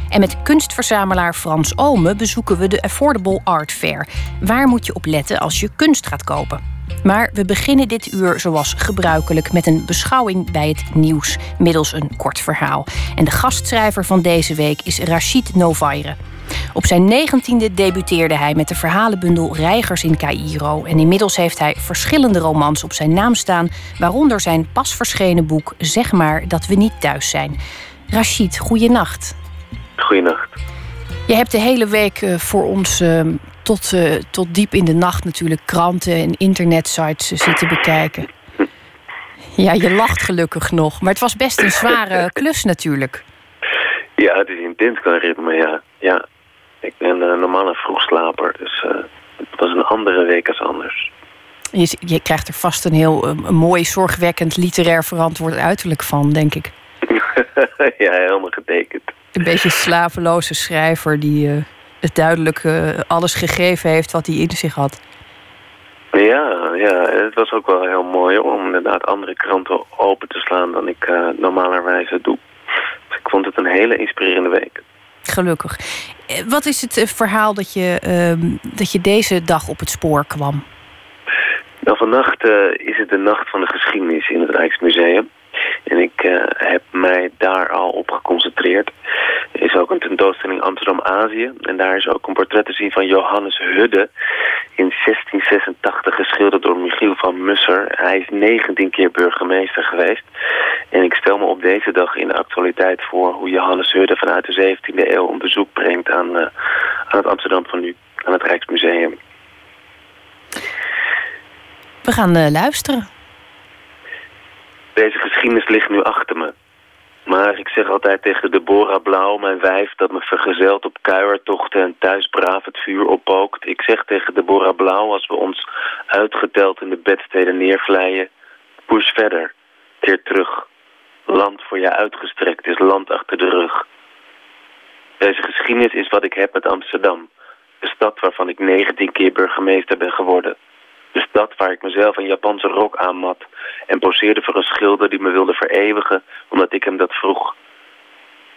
En met kunstverzamelaar Frans Ome bezoeken we de Affordable Art Fair. Waar moet je op letten als je kunst gaat kopen? Maar we beginnen dit uur zoals gebruikelijk met een beschouwing bij het nieuws middels een kort verhaal. En de gastschrijver van deze week is Rachid Novaire. Op zijn negentiende debuteerde hij met de verhalenbundel Reigers in Cairo. En inmiddels heeft hij verschillende romans op zijn naam staan, waaronder zijn pas verschenen boek Zeg maar dat we niet thuis zijn. Rachid, goeienacht. Goeienacht. Je hebt de hele week eh, voor ons ehm, tot, uh, tot diep in de nacht natuurlijk kranten en internetsites zitten bekijken. Ja, je lacht gelukkig nog. Maar het was best een zware klus natuurlijk. Ja, het is intens qua ritme, ja. ja. Ik ben een normale vroegslaper, dus uh, het was een andere week als anders. Je, je krijgt er vast een heel een mooi, zorgwekkend, literair verantwoord uiterlijk van, denk ik. ja, helemaal getekend. Een beetje slapeloze schrijver die... Het duidelijk uh, alles gegeven heeft wat hij in zich had. Ja, ja, het was ook wel heel mooi om inderdaad andere kranten open te slaan dan ik uh, normalerwijze doe. Dus ik vond het een hele inspirerende week. Gelukkig. Wat is het verhaal dat je, uh, dat je deze dag op het spoor kwam? Nou, vannacht uh, is het de nacht van de geschiedenis in het Rijksmuseum. En ik uh, heb mij daar al op geconcentreerd. Er is ook een tentoonstelling Amsterdam-Azië. En daar is ook een portret te zien van Johannes Hudde. In 1686 geschilderd door Michiel van Musser. Hij is 19 keer burgemeester geweest. En ik stel me op deze dag in de actualiteit voor... hoe Johannes Hudde vanuit de 17e eeuw een bezoek brengt aan, uh, aan het Amsterdam van nu. Aan het Rijksmuseum. We gaan uh, luisteren. Deze geschiedenis ligt nu achter me. Maar ik zeg altijd tegen Deborah Blauw, mijn wijf, dat me vergezelt op kuiertochten en thuis braaf het vuur oppookt. Ik zeg tegen Deborah Blauw, als we ons uitgeteld in de bedsteden neervlijen, push verder, keer terug. Land voor je uitgestrekt is land achter de rug. Deze geschiedenis is wat ik heb met Amsterdam. De stad waarvan ik 19 keer burgemeester ben geworden. De stad waar ik mezelf een Japanse rok aanmat en poseerde voor een schilder die me wilde vereeuwigen omdat ik hem dat vroeg.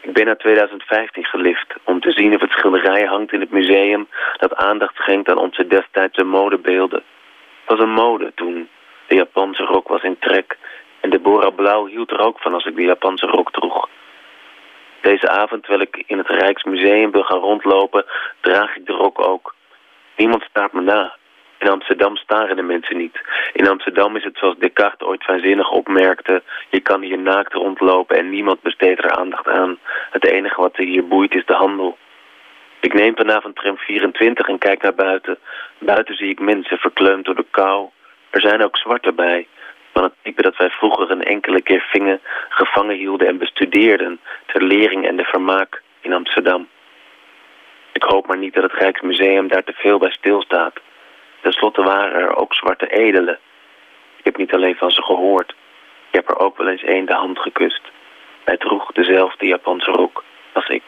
Ik ben naar 2015 gelift om te zien of het schilderij hangt in het museum dat aandacht schenkt aan onze destijdse modebeelden. Het was een mode toen. De Japanse rok was in trek en Deborah Blauw hield er ook van als ik de Japanse rok droeg. Deze avond, terwijl ik in het Rijksmuseum wil gaan rondlopen, draag ik de rok ook. Niemand staat me na. In Amsterdam staren de mensen niet. In Amsterdam is het zoals Descartes ooit fijnzinnig opmerkte... je kan hier naakt rondlopen en niemand besteedt er aandacht aan. Het enige wat er hier boeit is de handel. Ik neem vanavond tram 24 en kijk naar buiten. Buiten zie ik mensen verkleumd door de kou. Er zijn ook zwarte bij. Van het type dat wij vroeger een enkele keer vingen, gevangen hielden en bestudeerden... ter lering en de vermaak in Amsterdam. Ik hoop maar niet dat het Rijksmuseum daar te veel bij stilstaat... Ten slotte waren er ook zwarte edelen. Ik heb niet alleen van ze gehoord. Ik heb er ook wel eens één de hand gekust. Hij droeg dezelfde Japanse rok als ik.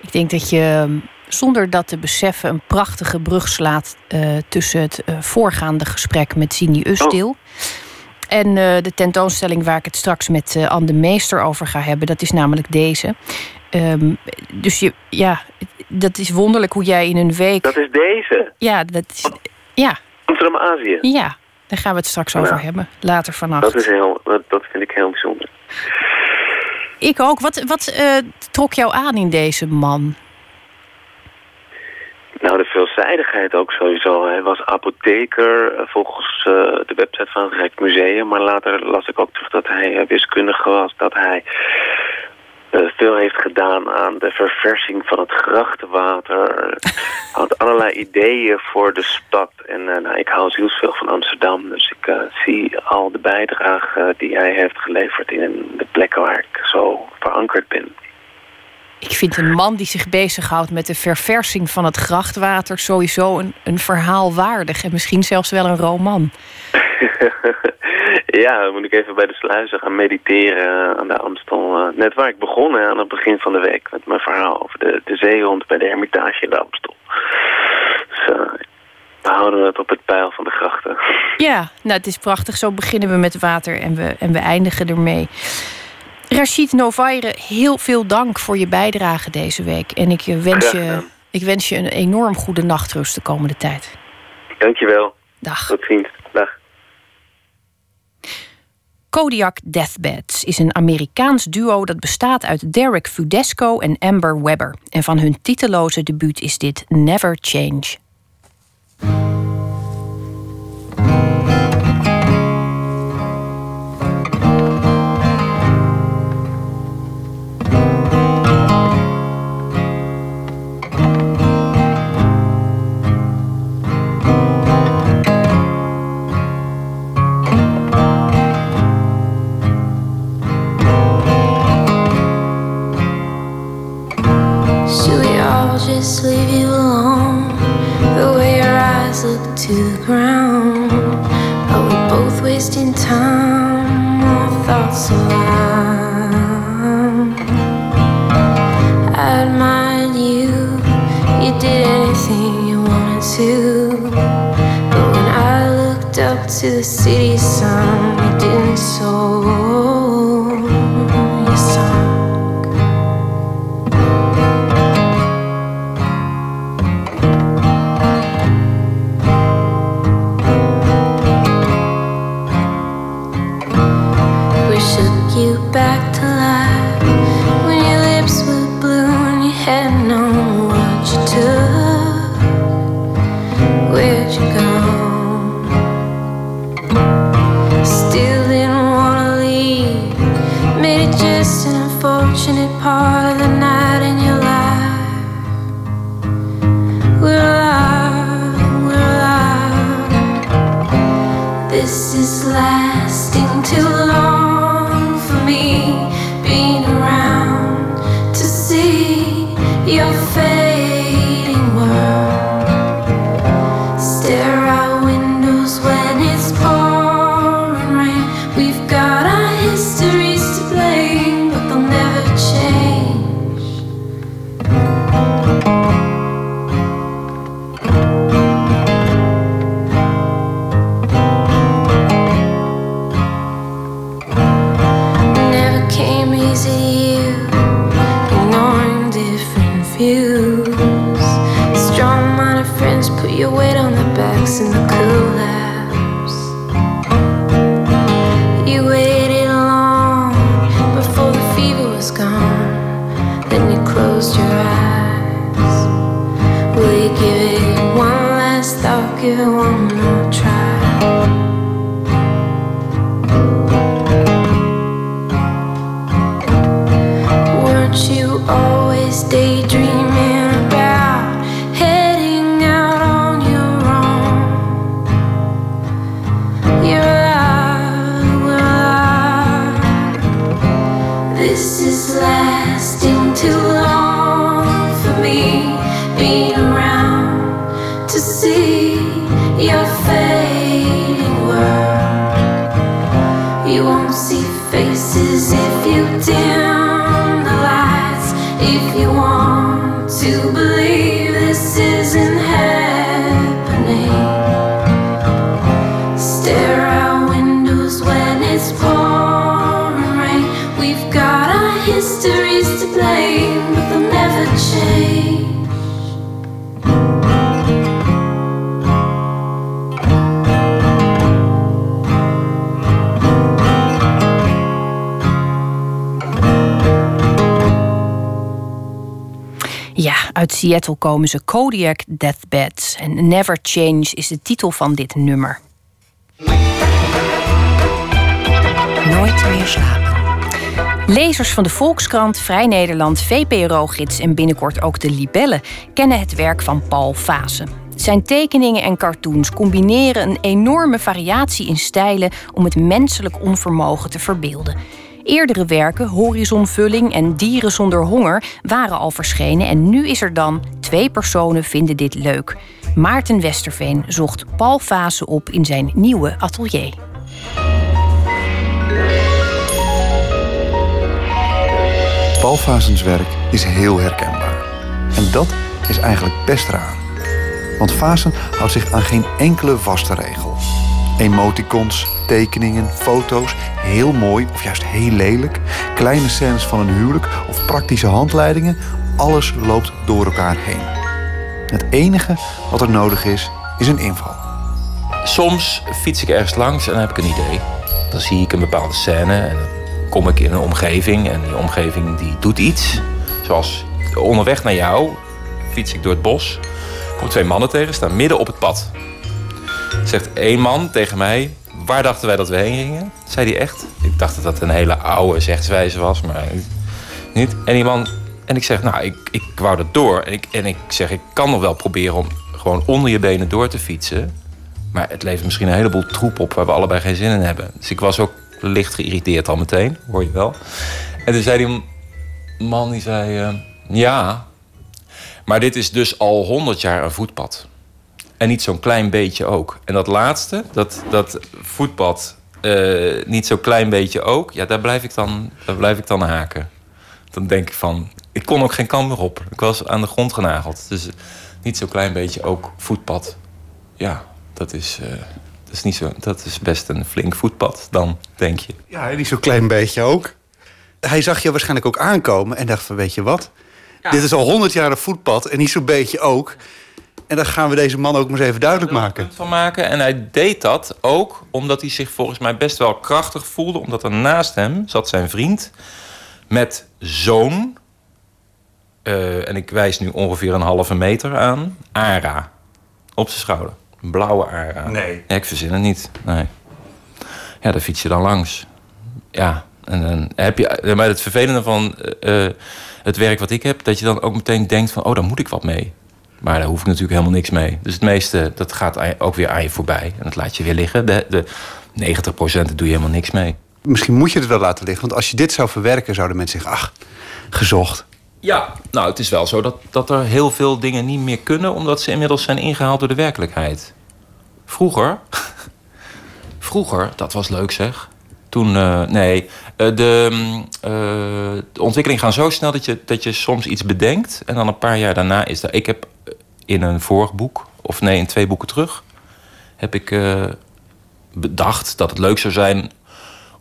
Ik denk dat je ehm, zonder dat te beseffen een prachtige brug slaat uh, tussen het uh, voorgaande gesprek met Sini Ustil. Oh. En uh, de tentoonstelling waar ik het straks met Anne de Meester over ga hebben, dat is namelijk deze. Um, dus je, ja, dat is wonderlijk hoe jij in een week. Dat is deze. Ja, dat is. Ja. Amsterdam-Azië. Ja, daar gaan we het straks over hebben. Later vannacht. Dat, is heel, dat vind ik heel bijzonder. Ik ook. Wat, wat uh, trok jou aan in deze man? Nou, de veelzijdigheid ook sowieso. Hij was apotheker eh, volgens uh, de website van het Rijksmuseum. Maar later las ik ook terug dat hij wiskundige was. Dat hij veel heeft gedaan aan de verversing van het grachtenwater. had allerlei ideeën voor de stad. En uh, nou, ik hou zielsveel van Amsterdam. Dus ik uh, zie al de bijdrage die hij heeft geleverd in de plekken waar ik zo verankerd ben. Ik vind een man die zich bezighoudt met de verversing van het grachtwater sowieso een, een verhaal waardig. En misschien zelfs wel een roman. ja, dan moet ik even bij de sluizen gaan mediteren aan de Amstel. Uh, net waar ik begon aan het begin van de week met mijn verhaal over de, de zeehond bij de Hermitage in de Amstel. Dus uh, we houden het op het pijl van de grachten. Ja, nou het is prachtig. Zo beginnen we met water en we, en we eindigen ermee. Rachid Novaire, heel veel dank voor je bijdrage deze week. En ik wens, je, ik wens je een enorm goede nachtrust de komende tijd. Dankjewel. Dag. Tot ziens. Kodiak Deathbeds is een Amerikaans duo dat bestaat uit Derek Fudesco en Amber Webber. En van hun titeloze debuut is dit Never Change. just leave you alone. The way your eyes look to the ground. But we're both wasting time. Our thoughts so. I admired you. You did anything you wanted to. But when I looked up to the city sun, you didn't soar. alive when your lips were blue and you had no what to took. Seattle komen ze Kodiak Deathbed. En Never Change is de titel van dit nummer. Nooit meer slapen. Lezers van de Volkskrant, Vrij Nederland, VPRO-gids en binnenkort ook de Libellen kennen het werk van Paul Vaassen. Zijn tekeningen en cartoons combineren een enorme variatie in stijlen om het menselijk onvermogen te verbeelden. Eerdere werken, Horizonvulling en Dieren zonder honger, waren al verschenen en nu is er dan twee personen vinden dit leuk. Maarten Westerveen zocht Paul Vaassen op in zijn nieuwe atelier. Paul Vazens werk is heel herkenbaar. En dat is eigenlijk best raar. Want Vazen houdt zich aan geen enkele vaste regel. Emoticons, tekeningen, foto's, heel mooi of juist heel lelijk, kleine scènes van een huwelijk of praktische handleidingen, alles loopt door elkaar heen. Het enige wat er nodig is, is een inval. Soms fiets ik ergens langs en dan heb ik een idee. Dan zie ik een bepaalde scène en dan kom ik in een omgeving en die omgeving die doet iets. Zoals onderweg naar jou fiets ik door het bos. Kom twee mannen tegen, staan midden op het pad. Zegt één man tegen mij, waar dachten wij dat we heen gingen? Zei hij echt. Ik dacht dat dat een hele oude zegswijze was, maar niet. En die man, en ik zeg, nou, ik, ik wou dat door. En ik, en ik zeg, ik kan nog wel proberen om gewoon onder je benen door te fietsen. Maar het levert misschien een heleboel troep op waar we allebei geen zin in hebben. Dus ik was ook licht geïrriteerd al meteen, hoor je wel. En toen zei die man, die zei, eh, ja, maar dit is dus al honderd jaar een voetpad. En niet zo'n klein beetje ook. En dat laatste, dat, dat voetpad, eh, niet zo'n klein beetje ook, ja, daar blijf ik dan, daar blijf ik dan haken. Dan denk ik van, ik kon ook geen kant meer op. Ik was aan de grond genageld. Dus niet zo'n klein beetje ook voetpad. Ja, dat is, eh, dat is, niet zo, dat is best een flink voetpad dan, denk je. Ja, niet zo'n klein beetje ook. Hij zag je waarschijnlijk ook aankomen en dacht van, weet je wat? Dit is al honderd jaar een voetpad en niet zo'n beetje ook. En dan gaan we deze man ook maar eens even duidelijk maken. van maken. En hij deed dat ook omdat hij zich volgens mij best wel krachtig voelde. Omdat er naast hem zat zijn vriend met zo'n... eh, en ik wijs nu ongeveer een halve meter aan. Ara. Op zijn schouder. Een blauwe Ara. Nee. Ja, ik verzin het niet. Nee. Ja, daar fiets je dan langs. Ja, en dan heb je... Maar het vervelende van eh, eh, het werk wat ik heb... dat je dan ook meteen denkt van... oh, daar moet ik wat mee. Maar daar hoef ik natuurlijk helemaal niks mee. Dus het meeste, dat gaat ook weer aan je voorbij. En dat laat je weer liggen. De, de 90% daar doe je helemaal niks mee. Misschien moet je het wel laten liggen. Want als je dit zou verwerken, zouden mensen zeggen... ach, gezocht. Ja, nou, het is wel zo dat, dat er heel veel dingen niet meer kunnen... omdat ze inmiddels zijn ingehaald door de werkelijkheid. Vroeger... vroeger, dat was leuk zeg. Toen, eh, nee, eh, de, eh, de ontwikkeling gaat zo snel dat je, dat je soms iets bedenkt... en dan een paar jaar daarna is er... Ik heb in een vorig boek, of nee, in twee boeken terug... heb ik eh, bedacht dat het leuk zou zijn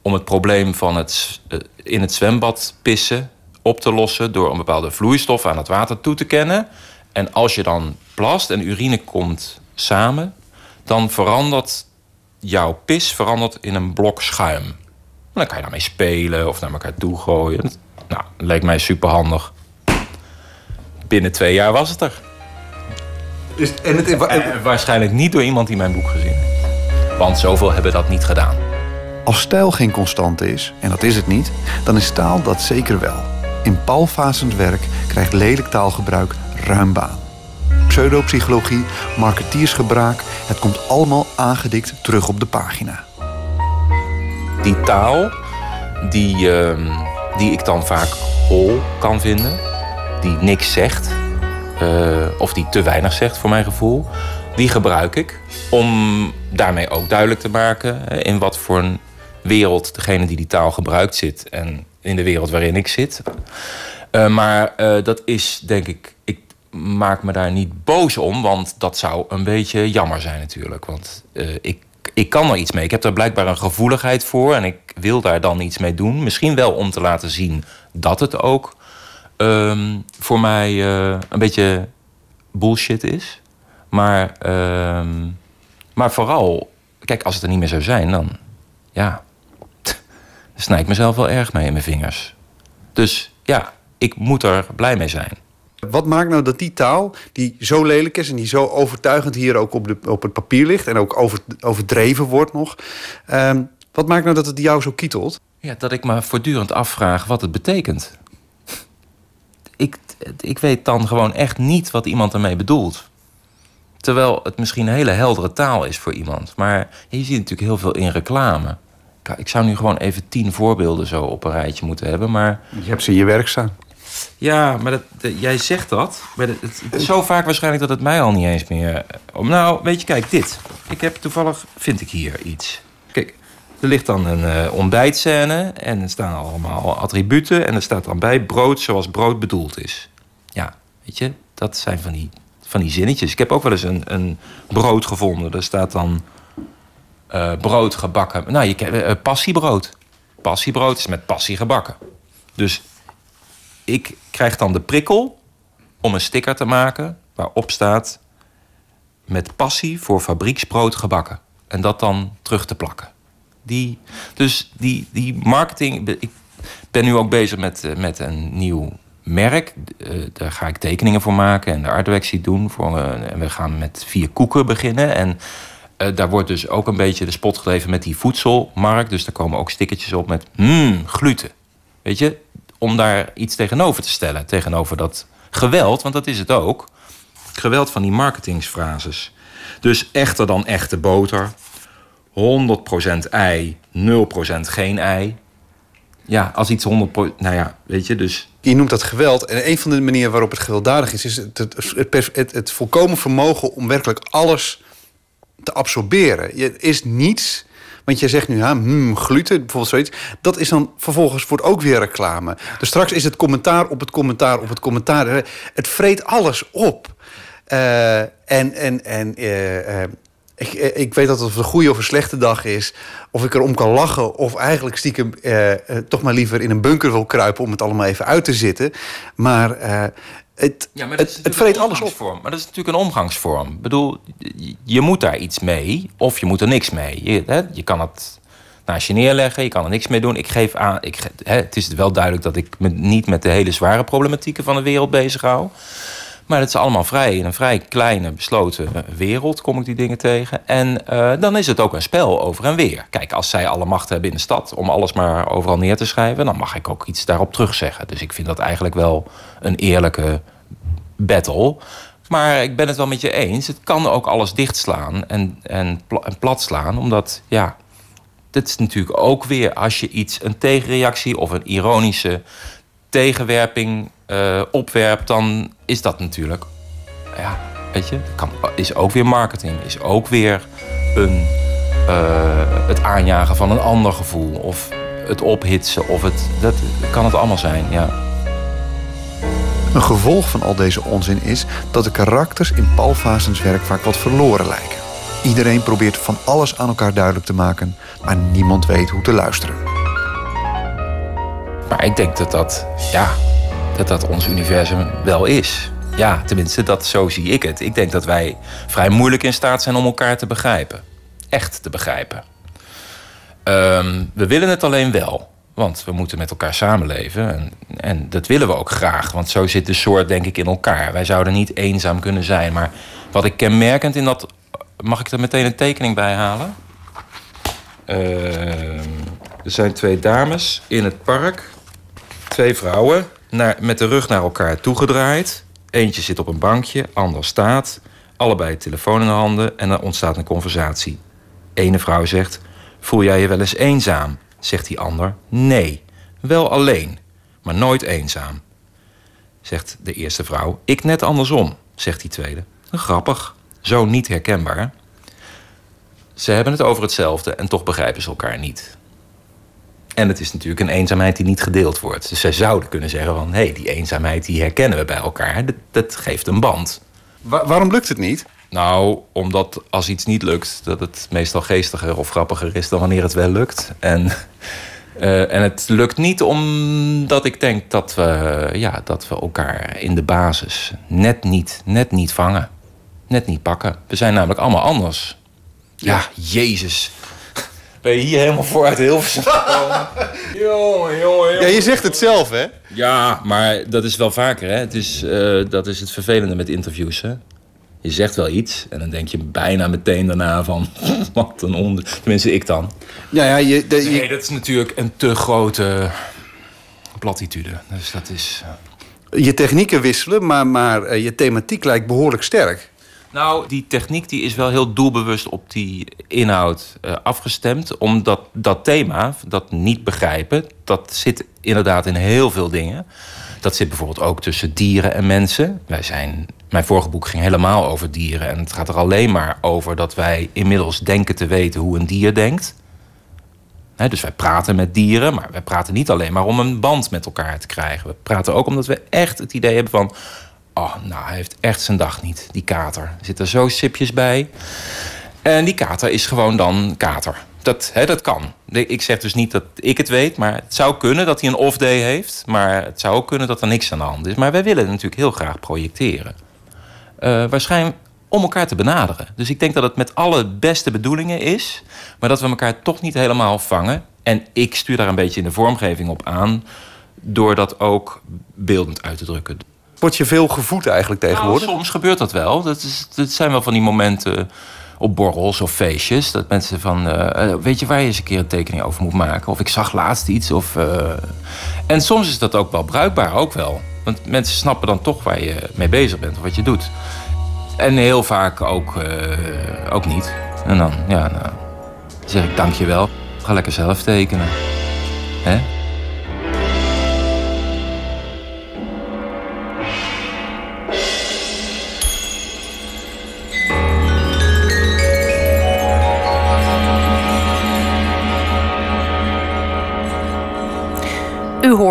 om het probleem van het eh, in het zwembad pissen op te lossen door een bepaalde vloeistof aan het water toe te kennen. En als je dan plast en urine komt samen, dan verandert jouw pis verandert in een blok schuim. Dan kan je daarmee spelen of naar elkaar toe gooien. Nou, leek mij super handig. Binnen twee jaar was het er. Dus, en het, En waarschijnlijk niet door iemand die mijn boek gezien heeft. Want zoveel hebben dat niet gedaan. Als stijl geen constante is, en dat is het niet, dan is taal dat zeker wel. In Paul werk krijgt lelijk taalgebruik ruim baan. Pseudopsychologie, marketiersgebruik, het komt allemaal aangedikt terug op de pagina. Die taal, die, ehm, die ik dan vaak hol kan vinden, die niks zegt, eh, of die te weinig zegt voor mijn gevoel, die gebruik ik om daarmee ook duidelijk te maken in wat voor een wereld degene die die taal gebruikt zit en in de wereld waarin ik zit. Eh, maar eh, dat is denk ik, ik maak me daar niet boos om, want dat zou een beetje jammer zijn natuurlijk. Want ik, ik kan er iets mee. Ik heb daar blijkbaar een gevoeligheid voor en ik wil daar dan iets mee doen. Misschien wel om te laten zien dat het ook ehm, voor mij een beetje bullshit is. Maar, ehm, maar vooral, kijk, als het er niet meer zou zijn, dan ja, snij ik mezelf wel erg mee in mijn vingers. Dus ja, ik moet er blij mee zijn. Wat maakt nou dat die taal, die zo lelijk is en die zo overtuigend hier ook op, de, op het papier ligt en ook over, overdreven wordt nog, ehm, wat maakt nou dat het jou zo kietelt? Ja, dat ik me voortdurend afvraag wat het betekent. Ik, ik weet dan gewoon echt niet wat iemand ermee bedoelt. Terwijl het misschien een hele heldere taal is voor iemand. Maar je ziet natuurlijk heel veel in reclame. Ik zou nu gewoon even tien voorbeelden zo op een rijtje moeten hebben, maar... Je hebt ze in je werk staan. Ja, maar dat, dat- jij zegt dat. Maar dat, het, zo vaak waarschijnlijk dat het mij al niet eens meer... Nou, weet je, kijk, dit. Ik heb toevallig, vind ik hier iets. Er ligt dan een eh, ontbijtscène en er staan allemaal attributen... en er staat dan bij brood zoals brood bedoeld is. Ja, weet je, dat zijn van die, van die zinnetjes. Ik heb ook wel eens een, een brood gevonden. Daar staat dan eh, brood gebakken. Nou, je kent eh, passiebrood. Passiebrood is met passie gebakken. Dus ik krijg dan de prikkel om een sticker te maken waarop staat met passie voor fabrieksbrood gebakken. En dat dan terug te plakken. Die, dus die, die marketing. Ik ben nu ook bezig met, eh, met een nieuw merk. Eh, daar ga ik tekeningen voor maken en de artworks doen. Voor, eh, en we gaan met vier koeken beginnen. En daar wordt dus ook een beetje de spot gedreven met die voedselmarkt. Dus daar komen ook stickertjes op met mmm, gluten. Weet je, om daar iets tegenover te stellen. Tegenover dat geweld, want dat is het ook. Geweld van die marketingsfrases. Dus echter dan echte boter. 100% ei, 0% geen ei. Ja, als iets 100%... Nou ja, weet je, dus... Je noemt dat geweld. En een van de manieren waarop het gewelddadig is, is het, het, het, volkomen vermogen om werkelijk alles te absorberen. Je is niets. Want je zegt nu, ha, hmm, gluten, bijvoorbeeld zoiets. Dat is dan vervolgens wordt ook weer reclame. Dus straks is het commentaar op het commentaar op het commentaar. Het vreet alles op. Eh, en en, en eh, eh, ik, eh, ik weet dat het een goede of een slechte dag is. Of ik erom kan lachen. Of eigenlijk stiekem eh, eh, toch maar liever in een bunker wil kruipen om het allemaal even uit te zitten. Maar eh, het, Ja, maar het, het vreet alles op. Maar dat is natuurlijk een omgangsvorm. Ik bedoel, je- moet daar iets mee of je moet er niks mee. Je, hè, je kan het naast je neerleggen, je kan er niks mee doen. Ik geef aan, ik, hè, het is wel duidelijk dat ik me niet met de hele zware problematieken van de wereld bezig hou. Maar het is allemaal vrij, in een vrij kleine, besloten wereld kom ik die dingen tegen. En eh, dan is het ook een spel over en weer. Kijk, als zij alle macht hebben in de stad om alles maar overal neer te schrijven, dan mag ik ook iets daarop terugzeggen. Dus ik vind dat eigenlijk wel een eerlijke battle. Maar ik ben het wel met je eens. Het kan ook alles dichtslaan en, en, en plat slaan. Omdat, ja, dit is natuurlijk ook weer als je iets, een tegenreactie of een ironische tegenwerping eh, opwerpt, dan is dat natuurlijk, ja, weet je, kan, is ook weer marketing, is ook weer een, eh, het aanjagen van een ander gevoel of het ophitsen of het, dat kan het allemaal zijn, ja. Een gevolg van al deze onzin is dat de karakters in Paul Vasens werk vaak wat verloren lijken. Iedereen probeert van alles aan elkaar duidelijk te maken, maar niemand weet hoe te luisteren. Maar ik denk dat dat, ja, dat dat ons universum wel is. Ja, tenminste, dat, zo zie ik het. Ik denk dat wij vrij moeilijk in staat zijn om elkaar te begrijpen. Echt te begrijpen. Ehm, we willen het alleen wel. Want we moeten met elkaar samenleven. En, en dat willen we ook graag. Want zo zit de soort, denk ik, in elkaar. Wij zouden niet eenzaam kunnen zijn. Maar wat ik kenmerkend in dat. Mag ik er meteen een tekening bij halen? Ehm, er zijn twee dames in het park. Twee vrouwen naar, met de rug naar elkaar toegedraaid. Eentje zit op een bankje, ander staat. Allebei telefoon in de handen en er ontstaat een conversatie. Ene vrouw zegt: Voel jij je wel eens eenzaam? Zegt die ander: Nee, wel alleen, maar nooit eenzaam. Zegt de eerste vrouw: Ik net andersom, zegt die tweede. Grappig, zo niet herkenbaar. Ze hebben het over hetzelfde en toch begrijpen ze elkaar niet. En het is natuurlijk een eenzaamheid die niet gedeeld wordt. Dus zij zouden kunnen zeggen van... hé, hey, die eenzaamheid die herkennen we bij elkaar. Dat, dat geeft een band. waarom lukt het niet? Nou, omdat als iets niet lukt... dat het meestal geestiger of grappiger is dan wanneer het wel lukt. En, uh, en het lukt niet omdat ik denk dat we, ja, dat we elkaar in de basis net niet, net niet vangen. Net niet pakken. We zijn namelijk allemaal anders. Ja Jezus ben je hier helemaal voor uit Hilversum gekomen. jongen, jongen, Ja, je zegt het zelf, hè? Ja, maar dat is wel vaker, hè. Het is, uh, dat is het vervelende met interviews, hè. Je zegt wel iets en dan denk je bijna meteen daarna van... wat een onder... Tenminste, ik dan. Ja, ja, je, de, Nee, dat is natuurlijk een te grote platitude. Dus dat is... Uh... Je technieken wisselen, maar, maar uh, je thematiek lijkt behoorlijk sterk. Nou, die techniek die is wel heel doelbewust op die inhoud uh, afgestemd. Omdat dat thema, dat niet begrijpen, dat zit inderdaad in heel veel dingen. Dat zit bijvoorbeeld ook tussen dieren en mensen. Wij zijn, mijn vorige boek ging helemaal over dieren. En het gaat er alleen maar over dat wij inmiddels denken te weten hoe een dier denkt. Dus wij praten met dieren, maar wij praten niet alleen maar om een band met elkaar te krijgen. We praten ook omdat we echt het idee hebben van Oh, nou, hij heeft echt zijn dag niet, die kater. Er zitten zo sipjes bij. En die kater is gewoon dan kater. Dat, hè, dat kan. Ik zeg dus niet dat ik het weet, maar het zou kunnen dat hij een off-day heeft. Maar het zou ook kunnen dat er niks aan de hand is. Maar wij willen natuurlijk heel graag projecteren. Uh, waarschijnlijk om elkaar te benaderen. Dus ik denk dat het met alle beste bedoelingen is, maar dat we elkaar toch niet helemaal vangen. En ik stuur daar een beetje in de vormgeving op aan, door dat ook beeldend uit te drukken. Word je veel gevoed eigenlijk nou, tegenwoordig? soms gebeurt dat wel. Dat, is, dat zijn wel van die momenten op borrels of feestjes. Dat mensen van, uh, weet je waar je eens een keer een tekening over moet maken? Of ik zag laatst iets. Of, uh... En soms is dat ook wel bruikbaar, ook wel. Want mensen snappen dan toch waar je mee bezig bent of wat je doet. En heel vaak ook, uh, ook niet. En dan, ja, nou, zeg ik dankjewel. Ga lekker zelf tekenen. Hè?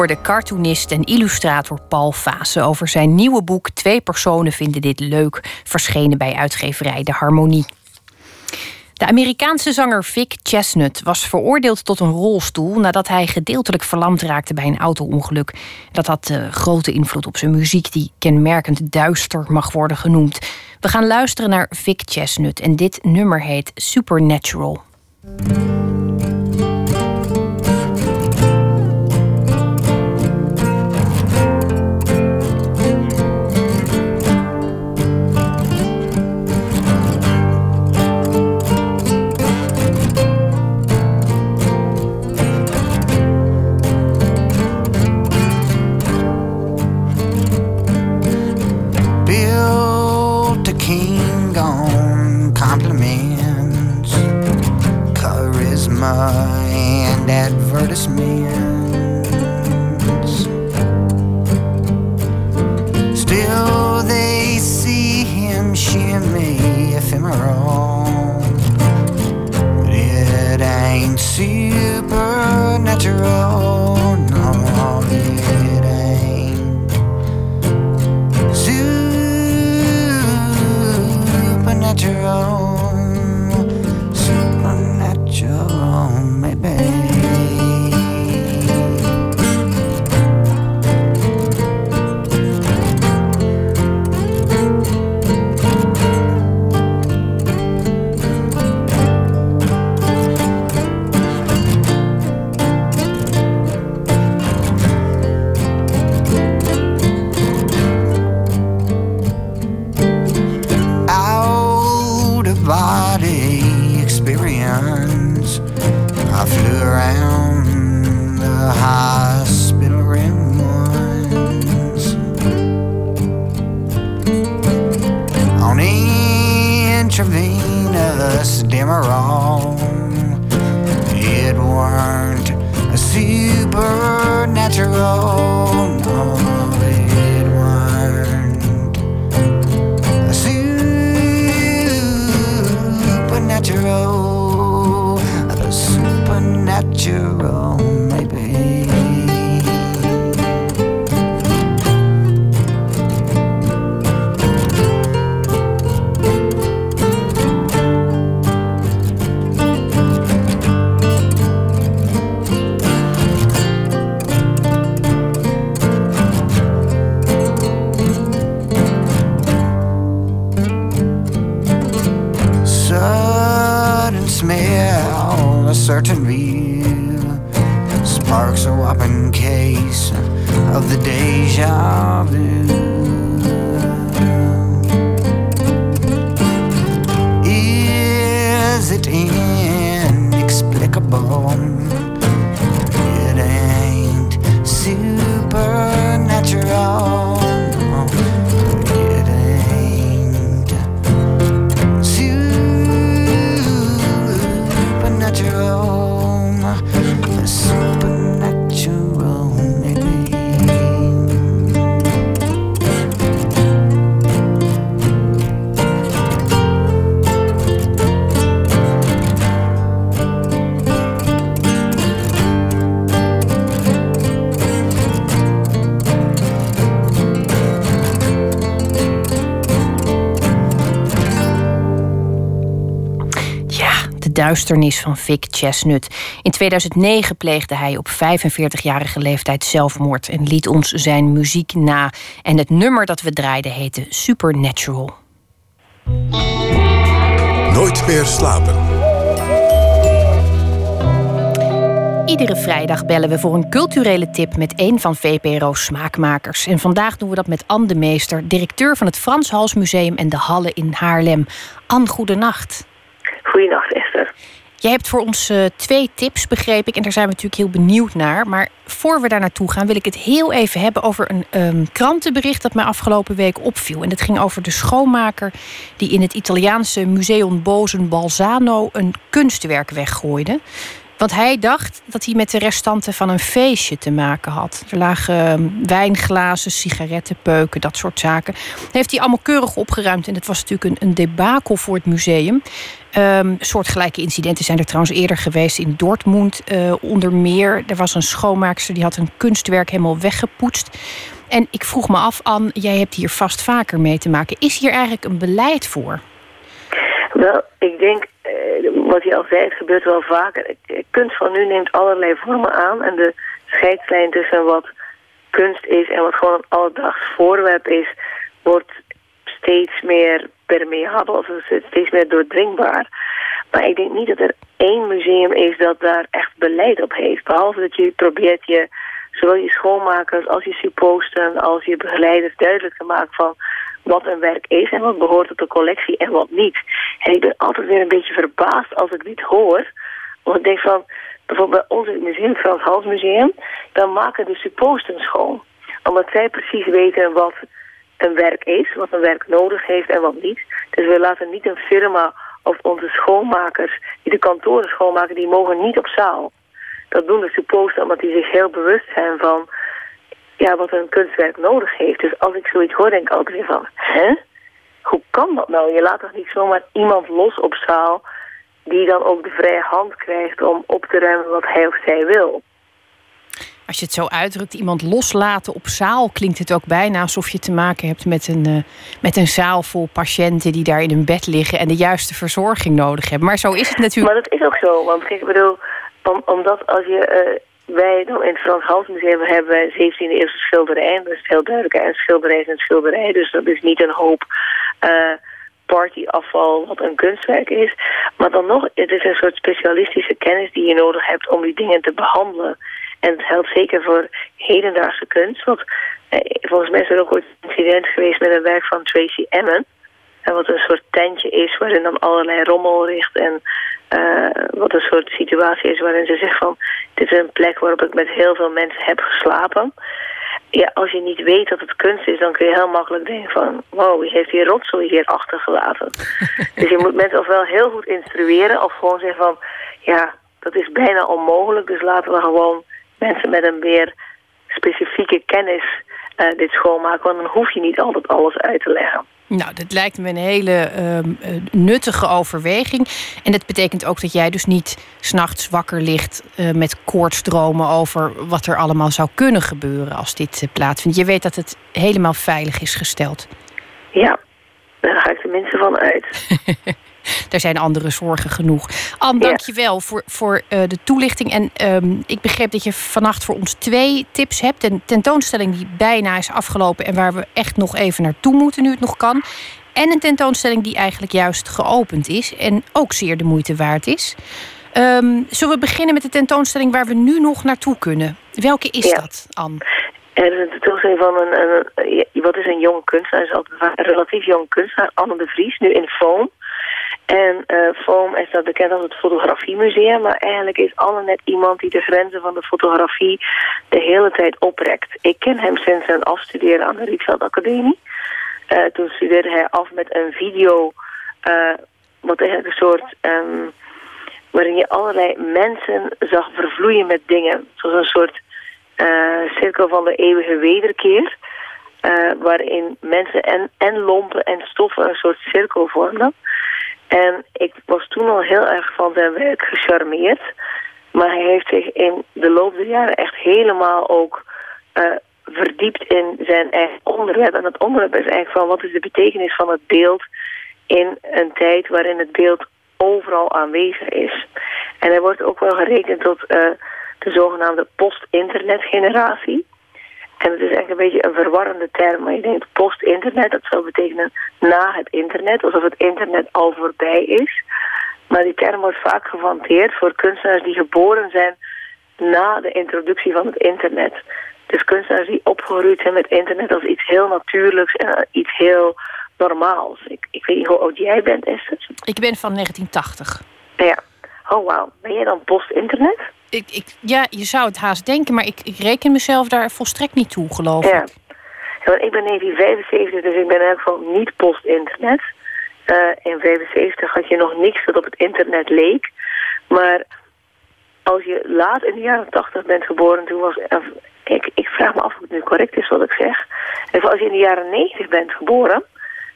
Hoorde cartoonist en illustrator Paul Vase over zijn nieuwe boek Twee personen vinden dit leuk, verschenen bij uitgeverij De Harmonie. De Amerikaanse zanger Vic Chestnut was veroordeeld tot een rolstoel nadat hij gedeeltelijk verlamd raakte bij een auto-ongeluk. Dat had uh, grote invloed op zijn muziek, die kenmerkend duister mag worden genoemd. We gaan luisteren naar Vic Chestnut en dit nummer heet supernatural. Duisternis van Vic Chestnut. In 2009 pleegde hij op 45-jarige leeftijd zelfmoord en liet ons zijn muziek na. En het nummer dat we draaiden heette Supernatural. Nooit meer slapen. Iedere vrijdag bellen we voor een culturele tip met een van VPRO's smaakmakers. En vandaag doen we dat met Anne de Meester, directeur van het Frans Hals Museum en de Halle in Haarlem. Anne, goedenacht. Goedenacht. Jij hebt voor ons eh, twee tips, begreep ik. En daar zijn we natuurlijk heel benieuwd naar. Maar voor we daar naartoe gaan, wil ik het heel even hebben over een ehm, krantenbericht dat mij afgelopen week opviel. En dat ging over de schoonmaker die in het Italiaanse Museum Bozen Balzano een kunstwerk weggooide. Want hij dacht dat hij met de restanten van een feestje te maken had. Er lagen ehm, wijnglazen, sigaretten, peuken, dat soort zaken. Heeft hij allemaal keurig opgeruimd. En het was natuurlijk een, een debakel voor het museum. Ehm, soortgelijke incidenten zijn er trouwens eerder geweest in Dortmund. eh, onder meer, er was een schoonmaakster die had een kunstwerk helemaal weggepoetst. En ik vroeg me af, Anne, jij hebt hier vast vaker mee te maken. Is hier eigenlijk een beleid voor? Wel, ik denk, eh, wat je al zei, het gebeurt wel vaker. Kunst van nu neemt allerlei vormen aan. En de scheidslijn tussen wat kunst is en wat gewoon een alledaags voorwerp is, wordt steeds meer permeabel, of steeds meer doordringbaar. Maar ik denk niet dat er één museum is dat daar echt beleid op heeft. Behalve dat je probeert je, zowel je schoonmakers als je supposten, als je begeleiders duidelijk te maken van wat een werk is en wat behoort tot de collectie en wat niet. En ik ben altijd weer een beetje verbaasd als ik dit hoor. Want ik denk van, bijvoorbeeld bij ons in het museum, Frans Hals Museum, dan maken de supposten schoon. Omdat zij precies weten wat een werk is, wat een werk nodig heeft en wat niet. Dus we laten niet een firma of onze schoonmakers, die de kantoren schoonmaken, die mogen niet op zaal. Dat doen de supposten omdat die zich heel bewust zijn van ja, wat een kunstwerk nodig heeft. Dus als ik zoiets hoor, denk ik altijd weer van, hè? Hoe kan dat nou? Je laat toch niet zomaar iemand los op zaal die dan ook de vrije hand krijgt om op te ruimen wat hij of zij wil. Als je het zo uitdrukt, iemand loslaten op zaal, klinkt het ook bijna alsof je te maken hebt met een, eh, met een zaal vol patiënten die daar in hun bed liggen en de juiste verzorging nodig hebben. Maar zo is het natuurlijk. Maar dat is ook zo, want kijk, ik bedoel, om, omdat als je, eh, wij in het Frans Hals Museum hebben wij 17e eeuwse schilderijen, dat is heel duidelijk, en schilderij een schilderij, dus dat is niet een hoop eh, partyafval wat een kunstwerk is. Maar dan nog, het is een soort specialistische kennis die je nodig hebt om die dingen te behandelen. En het geldt zeker voor hedendaagse kunst. Want eh, volgens mij is er ook ooit een incident geweest met een werk van Tracy Emin. En wat een soort tentje is waarin dan allerlei rommel ligt. En eh, wat een soort situatie is waarin ze zegt van... dit is een plek waarop ik met heel veel mensen heb geslapen. Ja, als je niet weet dat het kunst is, dan kun je heel makkelijk denken van... wow, wie heeft die rotzooi hier achtergelaten? dus je moet mensen ofwel heel goed instrueren... of gewoon zeggen van, ja, dat is bijna onmogelijk... dus laten we gewoon mensen met een meer specifieke kennis eh, dit schoonmaken. Want dan hoef je niet altijd alles uit te leggen. Nou, dat lijkt me een hele ehm, eh, nuttige overweging. En dat betekent ook dat jij dus niet s'nachts wakker ligt eh, met koortsdromen over wat er allemaal zou kunnen gebeuren als dit eh, plaatsvindt. Je weet dat het helemaal veilig is gesteld. Ja, daar ga ik tenminste van uit. Er zijn andere zorgen genoeg. Anne, dank je wel voor, voor eh, de toelichting. En ehm, ik begreep dat je vannacht voor ons twee tips hebt. Een tentoonstelling die bijna is afgelopen... en waar we echt nog even naartoe moeten nu het nog kan. En een tentoonstelling die eigenlijk juist geopend is... en ook zeer de moeite waard is. Ehm, zullen we beginnen met de tentoonstelling waar we nu nog naartoe kunnen? Welke is Ja. dat, Anne? Er is een tentoonstelling van een, een, een- wat is een jonge kunstenaar, is altijd een relatief jonge kunstenaar, Anne de Vries, nu in Foam. En eh Foam is dat bekend als het fotografiemuseum, maar eigenlijk is Anne net iemand die de grenzen van de fotografie de hele tijd oprekt. Ik ken hem sinds zijn afstuderen aan de Rietveld Academie. Eh, toen studeerde hij af met een video, eh, wat eigenlijk een soort... ehm, waarin je allerlei mensen zag vervloeien met dingen. Zoals een soort cirkel van de eeuwige wederkeer. waarin mensen en, en lompen en stoffen een soort cirkel vormden. En ik was toen al heel erg van zijn werk gecharmeerd. Maar hij heeft zich in de loop der jaren echt helemaal ook eh, verdiept in zijn eigen onderwerp. En dat onderwerp is eigenlijk van wat is de betekenis van het beeld in een tijd waarin het beeld overal aanwezig is. En hij wordt ook wel gerekend tot eh, de zogenaamde post-internet-generatie. En het is eigenlijk een beetje een verwarrende term, maar je denkt post-internet, dat zou betekenen na het internet, alsof het internet al voorbij is. Maar die term wordt vaak gevanteerd voor kunstenaars die geboren zijn na de introductie van het internet. Dus kunstenaars die opgegroeid zijn met internet als iets heel natuurlijks en iets heel normaals. Ik, ik weet niet hoe oud jij bent, Esther. Ik ben van 1980. Ja. Oh, wauw. Ben jij dan post-internet? Ik, ik, ja, je zou het haast denken, maar ik, ik reken mezelf daar volstrekt niet toe, geloof Ja. ik. Ja, ik ben 1975, dus ik ben in elk geval niet post-internet. Eh, in 75 had je nog niks dat op het internet leek. Maar als je laat in de jaren 80 bent geboren, toen was... ik, ik vraag me af of het nu correct is wat ik zeg. En als je in de jaren 90 bent geboren,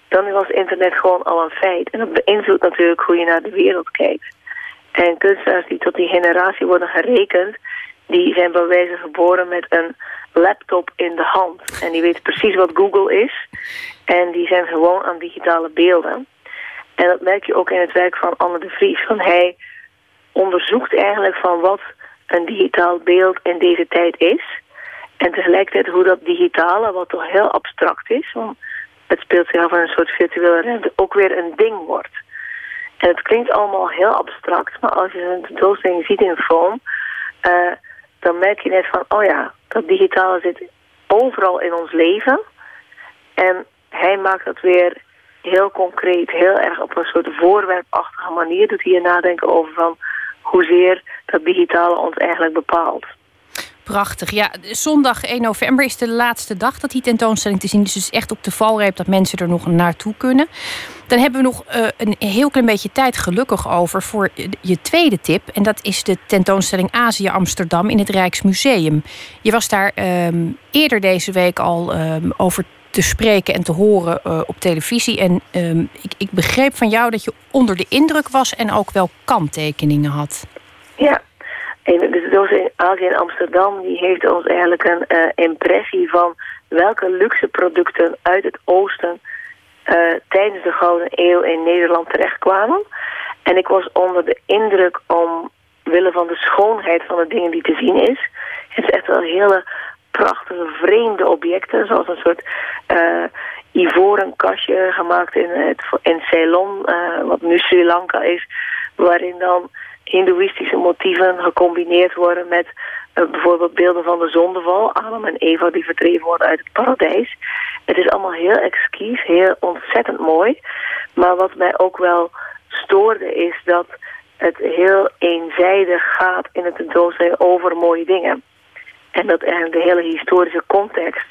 dan was internet gewoon al een feit. En dat beïnvloedt natuurlijk hoe je naar de wereld kijkt. En kunstenaars die tot die generatie worden gerekend, die zijn bij wijze geboren met een laptop in de hand. En die weten precies wat Google is. En die zijn gewoon aan digitale beelden. En dat merk je ook in het werk van Anne de Vries. Want hij onderzoekt eigenlijk van wat een digitaal beeld in deze tijd is. En tegelijkertijd hoe dat digitale, wat toch heel abstract is... want het speelt zich af in een soort virtuele ruimte, ook weer een ding wordt. En het klinkt allemaal heel abstract, maar als je een tentoonstelling ziet in foam... eh, dan merk je net van, oh ja, dat digitale zit overal in ons leven. En hij maakt dat weer heel concreet, heel erg op een soort voorwerpachtige manier. Doet je nadenken over van hoezeer dat digitale ons eigenlijk bepaalt. Prachtig. Ja, zondag 1 november is de laatste dag dat die tentoonstelling te zien is. Dus echt op de valreep dat mensen er nog naartoe kunnen. Dan hebben we nog eh, een heel klein beetje tijd gelukkig over voor je tweede tip. En dat is de tentoonstelling Azië Amsterdam in het Rijksmuseum. Je was daar ehm, eerder deze week al ehm, over te spreken en te horen eh, op televisie. En ehm, ik, ik begreep van jou dat je onder de indruk was en ook wel kanttekeningen had. Ja, en de tentoonstelling Azië in Amsterdam die heeft ons eigenlijk een eh, impressie van welke luxe producten uit het oosten eh, tijdens de Gouden Eeuw in Nederland terechtkwamen. En ik was onder de indruk omwille van de schoonheid van de dingen die te zien is. Het is echt wel hele prachtige, vreemde objecten, zoals een soort eh, ivoren kastje gemaakt in, het, in Ceylon, wat nu Sri Lanka is, waarin dan hindoeïstische motieven gecombineerd worden met eh, bijvoorbeeld beelden van de zondeval, Adam en Eva die verdreven worden uit het paradijs. Het is allemaal heel exquis, heel ontzettend mooi. Maar wat mij ook wel stoorde is dat het heel eenzijdig gaat in het tentoonstelling over mooie dingen. En dat eigenlijk de hele historische context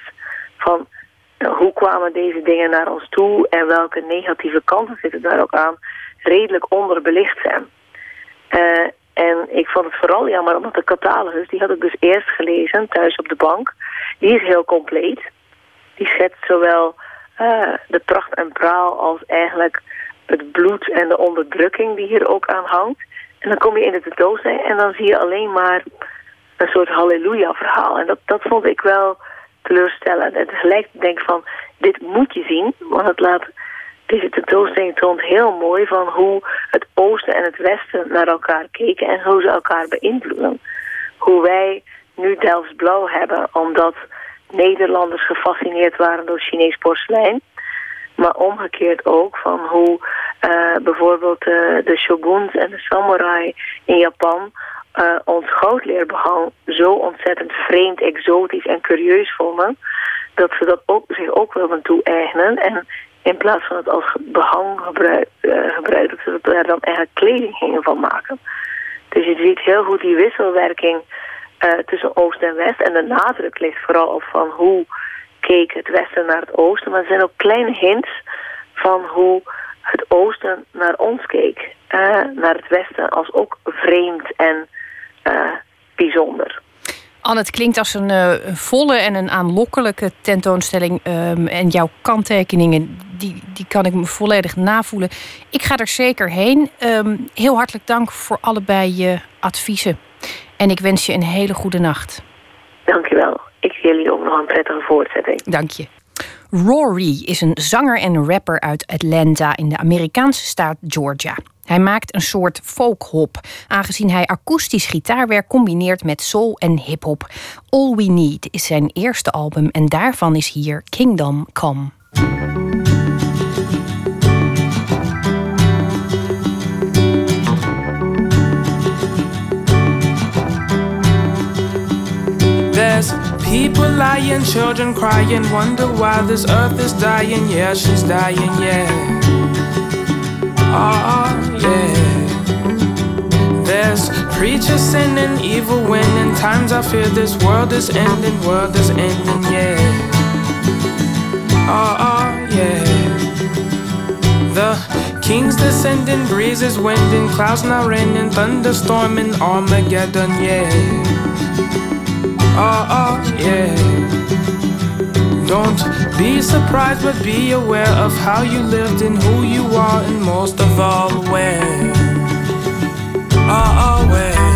van eh, hoe kwamen deze dingen naar ons toe en welke negatieve kanten zitten daar ook aan, redelijk onderbelicht zijn. Eh, En ik vond het vooral jammer, omdat de catalogus, die had ik dus eerst gelezen thuis op de bank. Die is heel compleet. Die schetst zowel uh, de pracht en praal als eigenlijk het bloed en de onderdrukking die hier ook aan hangt. En dan kom je in de tentoonstelling en dan zie je alleen maar een soort halleluja verhaal. En dat, dat vond ik wel teleurstellend. En tegelijk denk ik van, dit moet je zien, want het laat deze tentoonstelling toont heel mooi van hoe het oosten en het westen naar elkaar keken en hoe ze elkaar beïnvloeden. Hoe wij nu Delfts blauw hebben omdat Nederlanders gefascineerd waren door Chinees porselein. Maar omgekeerd ook van hoe uh, bijvoorbeeld uh, de shoguns en de samurai in Japan uh, ons goudleerbehang zo ontzettend vreemd, exotisch en curieus vonden. Dat ze dat ook, zich ook wilden toe-eigenen. En in plaats van het als behang gebruik, gebruiken, dat ze daar dan eigenlijk kleding gingen van maken. Dus je ziet heel goed die wisselwerking tussen Oost en West. En de nadruk ligt vooral op van hoe keek het Westen naar het Oosten. Maar er zijn ook kleine hints van hoe het Oosten naar ons keek. naar het Westen als ook vreemd en uh, bijzonder. Anne, het klinkt als een uh, volle en een aanlokkelijke tentoonstelling. Um, en jouw kanttekeningen, die, die kan ik me volledig navoelen. Ik ga er zeker heen. Um, heel hartelijk dank voor allebei je adviezen. En ik wens je een hele goede nacht. Dankjewel. Ik zie jullie ook nog een prettige voortzetting. Dank je. Rory is een zanger en rapper uit Atlanta in de Amerikaanse staat Georgia. Hij maakt een soort folkhop, aangezien hij akoestisch gitaarwerk combineert met soul en hip-hop. All We Need is zijn eerste album en daarvan is hier Kingdom Come. People lying, children crying, wonder why this earth is dying. Yeah, she's dying, yeah. Oh, yeah. There's preachers sinning, evil winning. Times I fear this world is ending, world is ending, yeah. Oh, yeah. The king's descending, breezes winding, clouds now raining, thunderstorming, Armageddon, yeah. Oh, oh, yeah. Don't be surprised, but be aware of how you lived and who you are, and most of all, where. Oh, oh, where.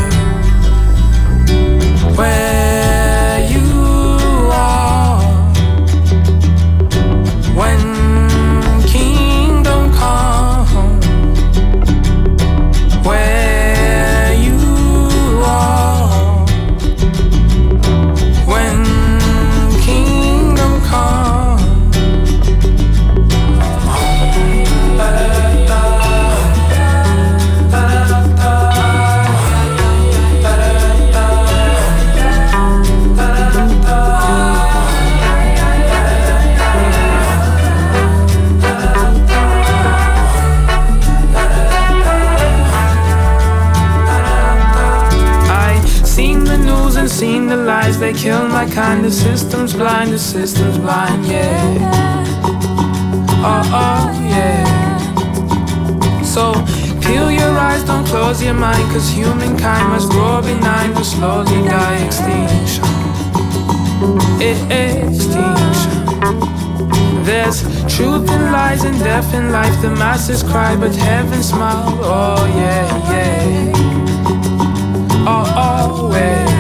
Where the they kill my kind. The system's blind, the system's blind, yeah. Oh, oh, yeah. So peel your eyes, don't close your mind, cause humankind must grow benign to slowly die extinction. Extinction. There's truth in lies and death in life. The masses cry, but heaven smile. Oh, yeah, yeah. Oh, oh always. The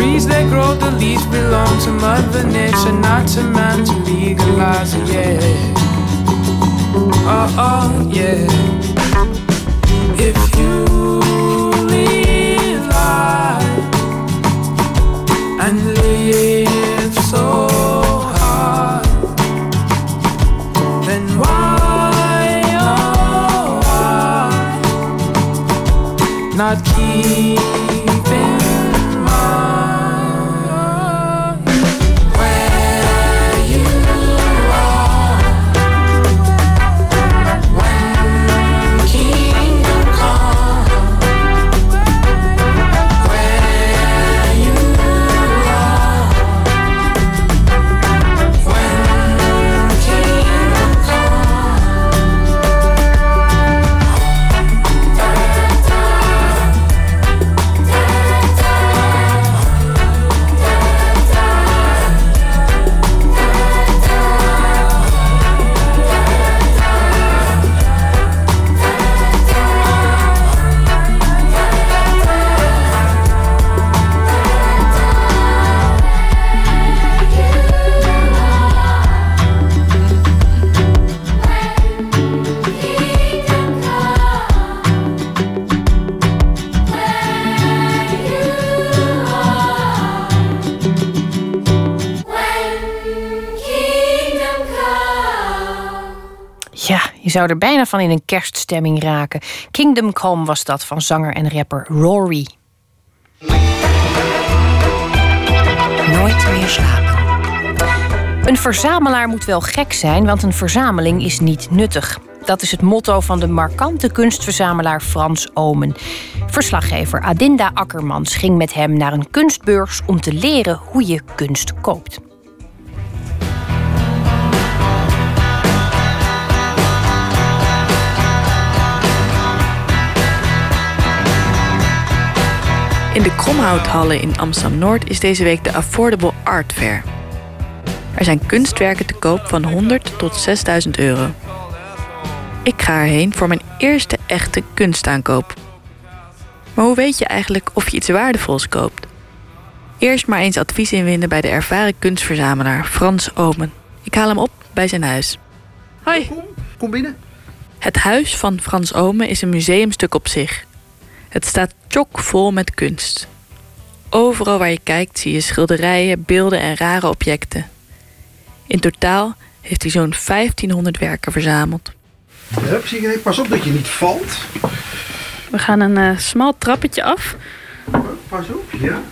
trees that grow, the leaves belong to Mother Nature, not to man to legalize it, yeah. Oh, oh, yeah. Je zou er bijna van in een kerststemming raken. Kingdom Come was dat van zanger en rapper Rory. Nooit meer slapen. Een verzamelaar moet wel gek zijn, want een verzameling is niet nuttig. Dat is het motto van de markante kunstverzamelaar Frans Omen. Verslaggever Adinda Akkermans ging met hem naar een kunstbeurs om te leren hoe je kunst koopt. In de Kromhouthallen in Amsterdam-Noord is deze week de Affordable Art Fair. Er zijn kunstwerken te koop van 100 tot 6000 euro. Ik ga erheen voor mijn eerste echte kunstaankoop. Maar hoe weet je eigenlijk of je iets waardevols koopt? Eerst maar eens advies inwinnen bij de ervaren kunstverzamelaar Frans Omen. Ik haal hem op bij zijn huis. Hoi. Kom binnen. Het huis van Frans Omen is een museumstuk op zich. Het staat chockvol met kunst. Overal waar je kijkt zie je schilderijen, beelden en rare objecten. In totaal heeft hij zo'n 1500 werken verzameld. Hup, zie je, pas op dat je niet valt. We gaan een eh, smal trappetje af. Pas op, ja.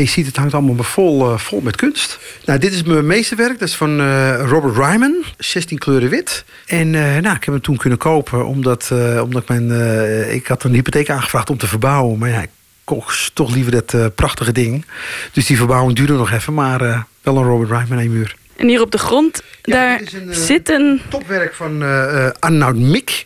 Je ziet, het hangt allemaal vol, eh, vol met kunst. Nou, dit is mijn meesterwerk. Dat is van eh, Robert Ryman. 16 kleuren wit. En eh, nou, ik heb hem toen kunnen kopen. Omdat, omdat ik mijn... ik had een hypotheek aangevraagd om te verbouwen. Maar ja, ik kocht toch liever dat prachtige ding. Dus die verbouwing duurde nog even. Maar wel een Robert Ryman één muur. En hier op de grond, daar zit een... Topwerk van Arnoud Mik.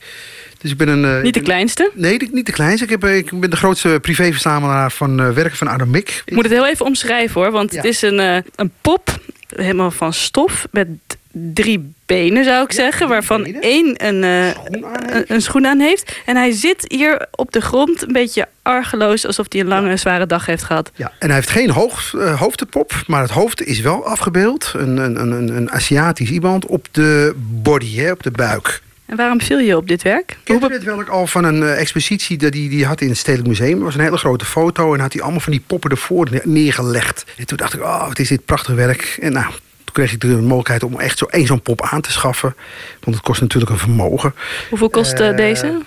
Dus ik ben een... eh, Niet de ben- kleinste? Nee, niet de kleinste. Ik, heb, eh, ik ben de grootste privéverzamelaar van eh, werken van Arnoud Mik. Ik moet het heel even omschrijven hoor, want Ja. het is een, een pop, helemaal van stof, met drie benen zou ik zeggen, waarvan één een, eh, een, een schoen aan heeft. En hij zit hier op de grond een beetje argeloos, alsof hij een lange, zware dag heeft gehad. Ja, en hij heeft geen hoog, eh, hoofdpop, maar het hoofd is wel afgebeeld. Een, een, een, een Aziatisch iemand op de body, hè, op de buik. En waarom viel je op dit werk? Ik dit wel al van een eh, expositie die die die had in het Stedelijk Museum. Dat was een hele grote foto en had hij allemaal van die poppen ervoor ne- neergelegd. En toen dacht ik, oh, wat is dit prachtig werk. En nou, toen kreeg ik de mogelijkheid om echt zo één zo'n pop aan te schaffen. Want het kost natuurlijk een vermogen. Hoeveel kost eh, deze?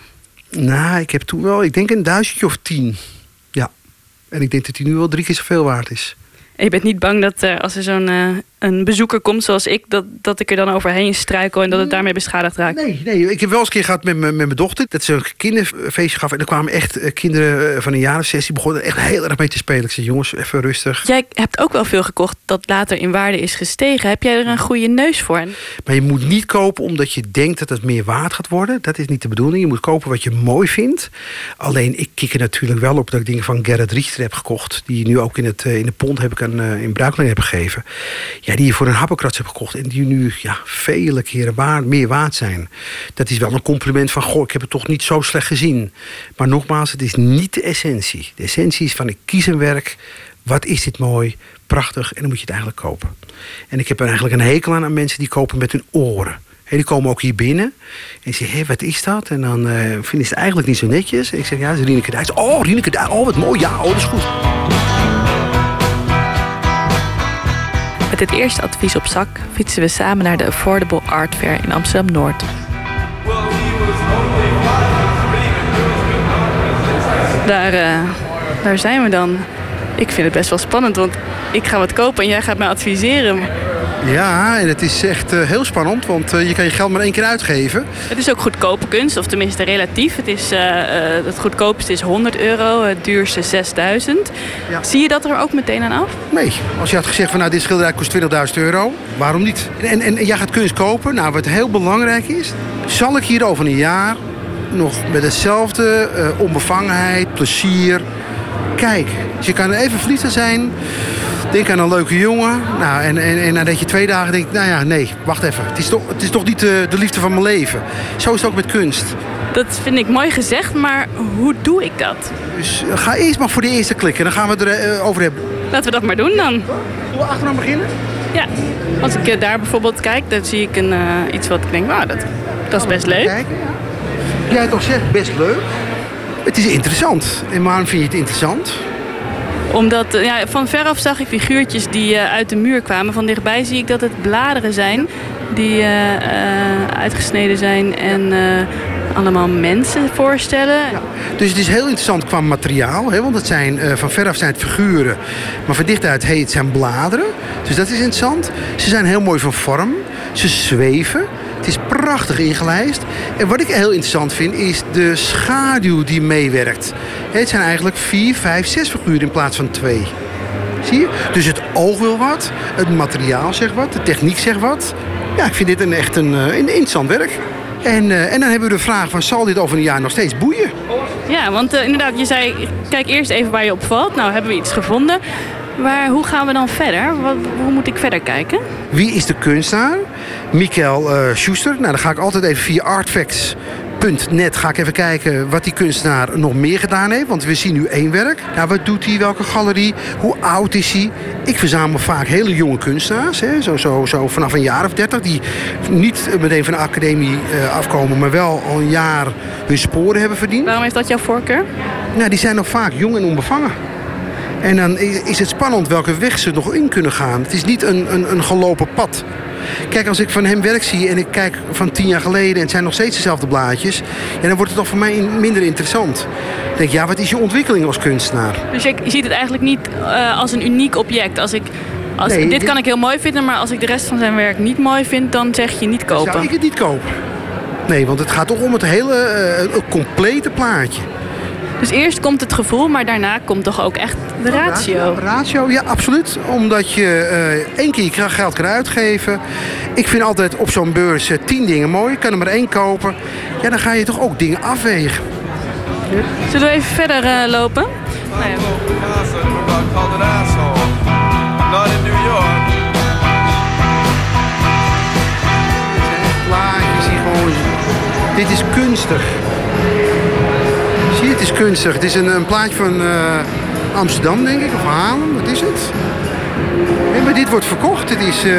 Nou, ik heb toen wel, ik denk een duizendje of tien. Ja. En ik denk dat hij nu wel drie keer zoveel waard is. En je bent niet bang dat eh, als er zo'n een bezoeker komt zoals ik, dat, dat ik er dan overheen struikel en dat het daarmee beschadigd raakt? Nee, nee, ik heb wel eens een keer gehad met, mijn- met mijn dochter. Dat ze een kinderfeestje gaf. En er kwamen echt eh, kinderen eh, van een jaar of zes. Die begonnen echt heel erg mee te spelen. Ik zei, jongens, even rustig. Jij hebt ook wel veel gekocht dat later in waarde is gestegen. Heb jij er een goede neus voor? Maar je moet niet kopen omdat je denkt dat het meer waard gaat worden. Dat is niet de bedoeling. Je moet kopen wat je mooi vindt. Alleen, ik kik er natuurlijk wel op dat ik dingen van Gerrit Richter heb gekocht. Die nu ook in, het, eh, in de pond heb ik eh, in bruikleen heb gegeven. Ja, die je voor een happenkrats hebt gekocht. En die nu ja, vele keren meer waard zijn. Dat is wel een compliment van, goh, ik heb het toch niet zo slecht gezien. Maar nogmaals, het is niet de essentie. De essentie is van, ik kies een werk. Wat is dit mooi, prachtig. En dan moet je het eigenlijk kopen. En ik heb er eigenlijk een hekel aan aan mensen die kopen met hun oren. Hé, die komen ook hier binnen. En zeggen, hé, wat is dat? En dan eh, vinden ze het eigenlijk niet zo netjes. En ik zeg, ja, dat is Rieneke Dijks. Oh, Rieneke Dijks. Oh, wat mooi. Ja, oh, dat is goed. Het eerste advies op zak fietsen we samen naar de Affordable Art Fair in Amsterdam-Noord. Daar, eh, daar zijn we dan. Ik vind het best wel spannend, want ik ga wat kopen en jij gaat mij adviseren. Ja, en het is echt eh, heel spannend. Want eh, je kan je geld maar één keer uitgeven. Het is ook goedkope kunst, of tenminste relatief. Het, is, eh, het goedkoopste is 100 euro, het duurste 6000. Zie je dat er ook meteen aan af? Nee, als je had gezegd van nou dit schilderij kost 20.000 euro, waarom niet? En, en, en jij gaat kunst kopen. Nou, wat heel belangrijk is, zal ik hier over een jaar nog met dezelfde onbevangenheid, plezier kijken. Dus je kan even verliefd aan zijn. Denk aan een leuke jongen. Nou, en, en, en nadat je twee dagen denkt, nou ja, nee, wacht even. Het is toch, het is toch niet de, de liefde van mijn leven. Zo is het ook met kunst. Dat vind ik mooi gezegd, maar hoe doe ik dat? Dus eh, ga eerst maar voor de eerste klikken. Dan gaan we het erover over hebben. Laten we dat maar doen dan. Zullen we achteraan beginnen? Ja, als ik eh, daar bijvoorbeeld kijk, dan zie ik een, eh, iets wat ik denk, nou, dat, dat is best leuk. Kijken, Jij toch zegt, best leuk. Het is interessant. En waarom vind je het interessant? Omdat eh, ja, van veraf zag ik figuurtjes die eh, uit de muur kwamen. Van dichtbij zie ik dat het bladeren zijn. die eh, uitgesneden zijn en allemaal mensen voorstellen. Dus het is heel interessant qua materiaal. Hè, want het zijn, van veraf zijn het figuren. Maar van dichtuit hey, het zijn bladeren. Dus dat is interessant. Ze zijn heel mooi van vorm. Ze zweven. Het is prachtig ingelijst. En wat ik heel interessant vind is de schaduw die meewerkt. Het zijn eigenlijk vier, vijf, zes figuren in plaats van twee. Zie je? Dus het oog wil wat. Het materiaal zegt wat. De techniek zegt wat. Ja, ik vind dit een echt een, eh, een interessant werk. En, eh, en dan hebben we de vraag van zal dit over een jaar nog steeds boeien? Ja, want eh, inderdaad, je zei, kijk eerst even waar je op valt. Nou, hebben we iets gevonden. Maar hoe gaan we dan verder? Wat, hoe moet ik verder kijken? Wie is de kunstenaar? Michael eh, Schuster. Nou, dan ga ik altijd even via artfacts.net ga ik even kijken wat die kunstenaar nog meer gedaan heeft. Want we zien nu één werk. Nou, wat doet hij? Welke galerie? Hoe oud is hij? Ik verzamel vaak hele jonge kunstenaars. Hè? Zo, zo, zo vanaf een jaar of dertig. Die niet meteen van de academie eh, afkomen. Maar wel al een jaar hun sporen hebben verdiend. Waarom heeft dat jouw voorkeur? Nou, die zijn nog vaak jong en onbevangen. En dan is het spannend welke weg ze nog in kunnen gaan. Het is niet een, een, een gelopen pad. Kijk, als ik van hem werk zie en ik kijk van tien jaar geleden... en het zijn nog steeds dezelfde blaadjes... Ja, dan wordt het toch voor mij in- minder interessant. Dan denk ik, ja, wat is je ontwikkeling als kunstenaar? Dus je, ziet het eigenlijk niet eh, als een uniek object. Als ik, als, Nee, dit dit- kan ik heel mooi vinden, maar als ik de rest van zijn werk niet mooi vind, dan zeg je niet kopen. Zou ik het niet kopen? Nee, want het gaat toch om het hele het complete plaatje. Dus eerst komt het gevoel, maar daarna komt toch ook echt de ratio. Ratio, ja, absoluut. Omdat je eh, één keer je geld kan uitgeven. Ik vind altijd op zo'n beurs eh, tien dingen mooi. Ik kan er maar één kopen. Ja, dan ga je toch ook dingen afwegen. Zullen we even verder eh, lopen? Nou ja. Dit is kunstig. Het is kunstig. Het is een, een plaatje van eh, Amsterdam, denk ik. Of Haarlem, wat is het? Maar dit wordt verkocht. Het is eh,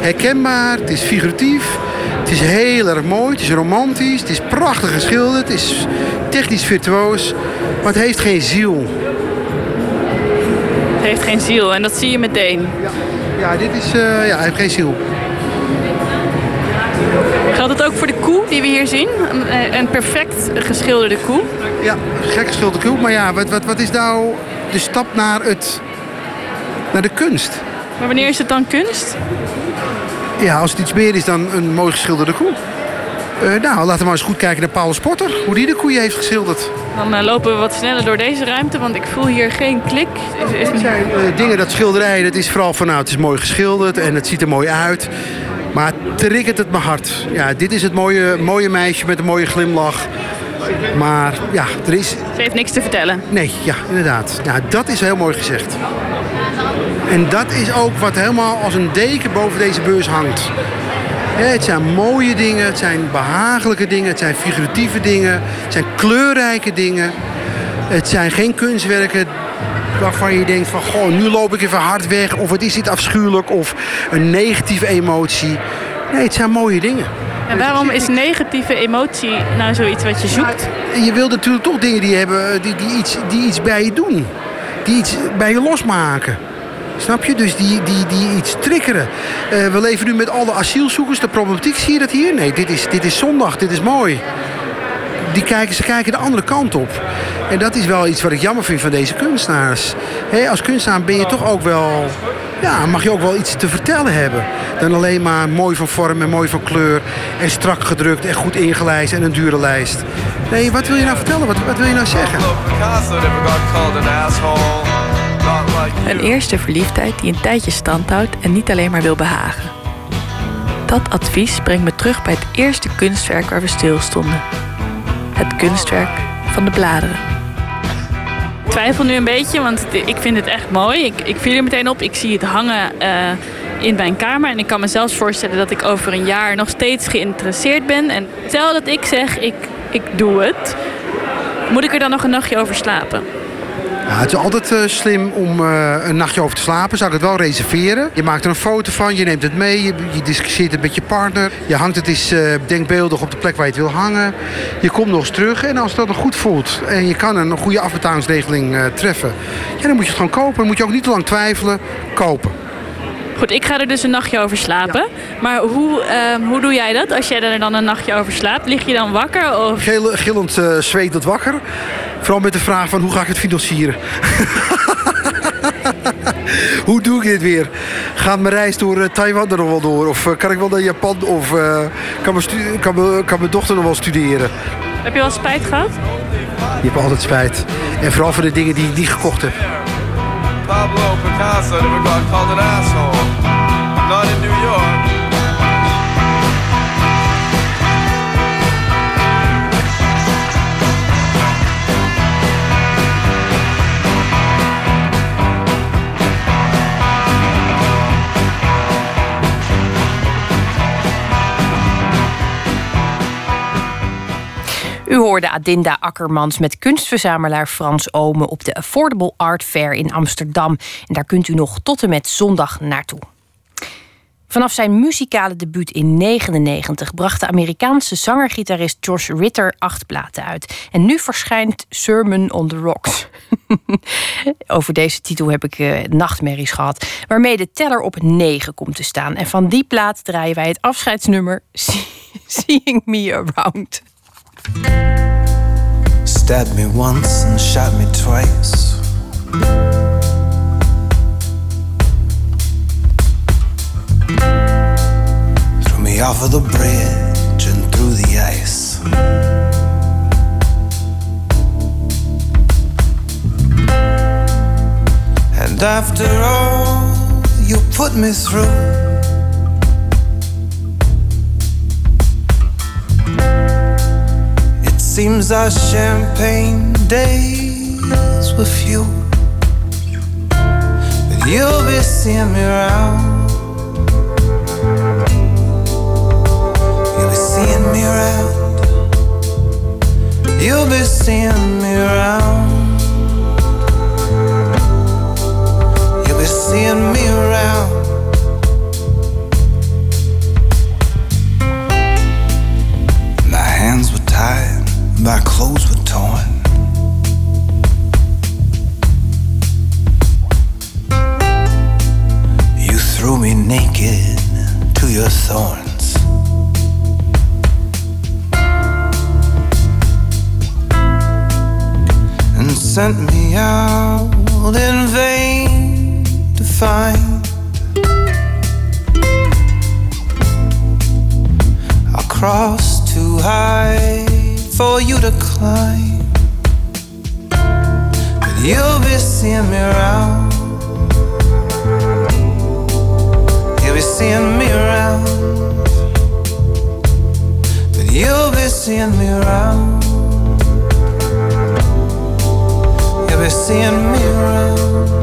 herkenbaar, het is figuratief. Het is heel erg mooi, het is romantisch, het is prachtig geschilderd, het is technisch virtuoos. Maar het heeft geen ziel. Het heeft geen ziel en dat zie je meteen. Ja, dit is, eh, ja, hij heeft geen ziel. Koe die we hier zien? Een, eh, een perfect geschilderde koe. Ja, gek geschilderde koe. Maar ja, wat, wat, wat is nou de stap naar, het, naar de kunst? Maar wanneer is het dan kunst? Ja, als het iets meer is dan een mooi geschilderde koe. Eh, nou, laten we maar eens goed kijken naar Paulus Potter. Hoe die de koeien heeft geschilderd. Dan eh, lopen we wat sneller door deze ruimte, want ik voel hier geen klik. Het zijn dingen, dat schilderij, dat is vooral van nou, het is mooi geschilderd en het ziet er mooi uit. Maar triggert het mijn hart. Ja, dit is het mooie, mooie meisje met een mooie glimlach. Maar ja, er is... Ze heeft niks te vertellen. Nee, ja, inderdaad. Ja, dat is heel mooi gezegd. En dat is ook wat helemaal als een deken boven deze beurs hangt. Ja, het zijn mooie dingen, het zijn behagelijke dingen, het zijn figuratieve dingen, het zijn kleurrijke dingen. Het zijn geen kunstwerken waarvan je denkt van, goh, nu loop ik even hard weg of het is dit afschuwelijk of een negatieve emotie. Nee, het zijn mooie dingen. En waarom is negatieve emotie nou zoiets wat je zoekt? En je wilt natuurlijk toch dingen die, hebben, die, die, iets, die iets bij je doen. Die iets bij je losmaken. Snap je? Dus die, die, die iets triggeren. Eh, we leven nu met alle asielzoekers. De problematiek, zie je dat hier? Nee, dit is, dit is zondag. Dit is mooi. Die kijken, ze kijken de andere kant op. En dat is wel iets wat ik jammer vind van deze kunstenaars. Als kunstenaar ben je toch ook wel... Ja, mag je ook wel iets te vertellen hebben. Dan alleen maar mooi van vorm en mooi van kleur. En strak gedrukt en goed ingelijst en een dure lijst. Nee, wat wil je nou vertellen? Wat, wat wil je nou zeggen? Een eerste verliefdheid die een tijdje stand houdt en niet alleen maar wil behagen. Dat advies brengt me terug bij het eerste kunstwerk waar we stilstonden. Het kunstwerk van de bladeren. Ik twijfel nu een beetje, want ik vind het echt mooi. Ik, ik viel er meteen op. Ik zie het hangen eh, in mijn kamer. En ik kan me zelfs voorstellen dat ik over een jaar nog steeds geïnteresseerd ben. En stel dat ik zeg, ik, ik doe het. Moet ik er dan nog een nachtje over slapen? Ja, het is altijd eh, slim om eh, een nachtje over te slapen. Zou ik het wel reserveren. Je maakt er een foto van, je neemt het mee, je, je discussieert het met je partner. Je hangt het eens eh, denkbeeldig op de plek waar je het wil hangen. Je komt nog eens terug en als dat nog goed voelt en je kan een goede afbetalingsregeling treffen, ja, dan moet je het gewoon kopen. Dan moet je ook niet te lang twijfelen. Kopen. Goed, ik ga er dus een nachtje over slapen. Maar hoe, ehm, hoe doe jij dat als jij er dan een nachtje over slaapt? Lig je dan wakker? Of... Gil- gillend eh zwetend wakker. Vooral met de vraag van hoe ga ik het financieren? hoe doe ik dit weer? Gaat mijn reis door eh, Taiwan er nog wel door? Of eh, kan ik wel naar Japan? Of eh, kan, mijn kan, mijn, kan mijn dochter nog wel studeren? Heb je wel spijt gehad? Je hebt altijd spijt. En vooral voor de dingen die ik niet gekocht heb. Pablo Picasso never got called an asshole. Not in New York. U hoorde Adinda Akkermans met kunstverzamelaar Frans Omen op de Affordable Art Fair in Amsterdam. En daar kunt u nog tot en met zondag naartoe. Vanaf zijn muzikale debuut in 1999 bracht de Amerikaanse zanger-gitarist Josh Ritter acht platen uit. En nu verschijnt Sermon on the Rocks. Over deze titel heb ik eh, nachtmerries gehad. Waarmee de teller op 9 komt te staan. En van die plaat draaien wij het afscheidsnummer Seeing Me Around. Stabbed me once and shot me twice. Threw me off of the bridge and through the ice. And after all you put me through. Seems our champagne days were few. But you'll be seeing me around. You'll be seeing me around. You'll be seeing me around. You'll be seeing me around. My hands were tied, my clothes were torn. You threw me naked to your thorns. And sent me out in vain to find a cross too high for you to climb. But you'll be seeing me around. You'll be seeing me around. But you'll be seeing me around. You'll be seeing me around.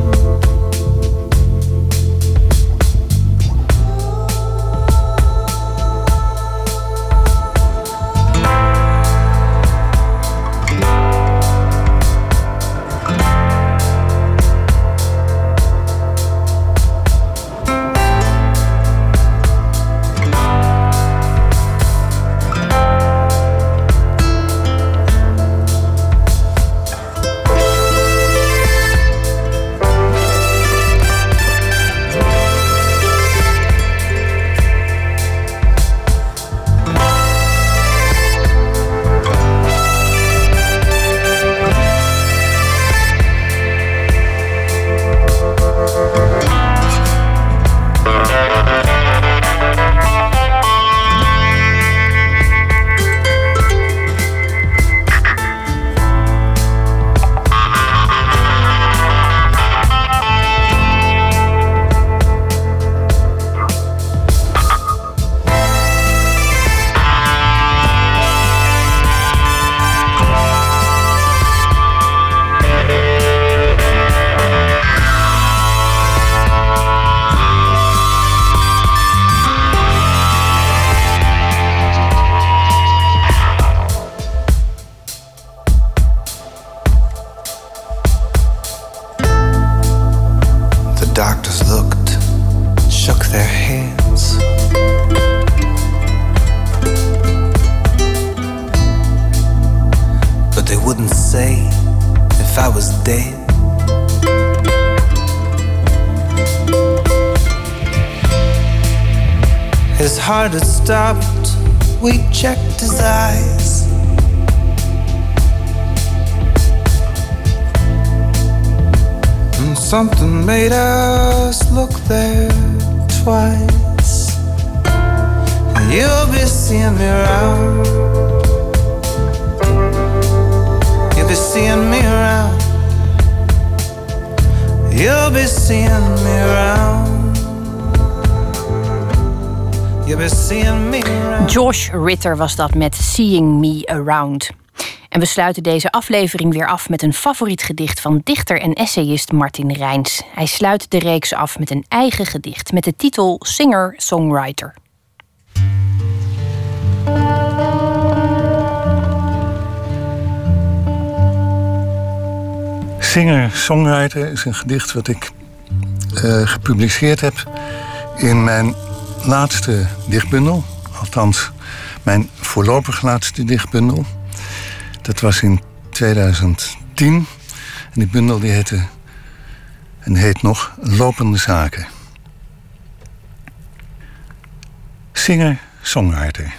You'll be seeing me around. Josh Ritter was dat met Seeing Me Around. En we sluiten deze aflevering weer af met een favoriet gedicht van dichter en essayist Martin Rijns. Hij sluit de reeks af met een eigen gedicht met de titel Singer-Songwriter. Singer-songwriter is een gedicht wat ik eh, gepubliceerd heb in mijn laatste dichtbundel. Althans, mijn voorlopig laatste dichtbundel. Dat was in 2010. En die bundel die heette en heet nog Lopende Zaken. Singer-songwriter.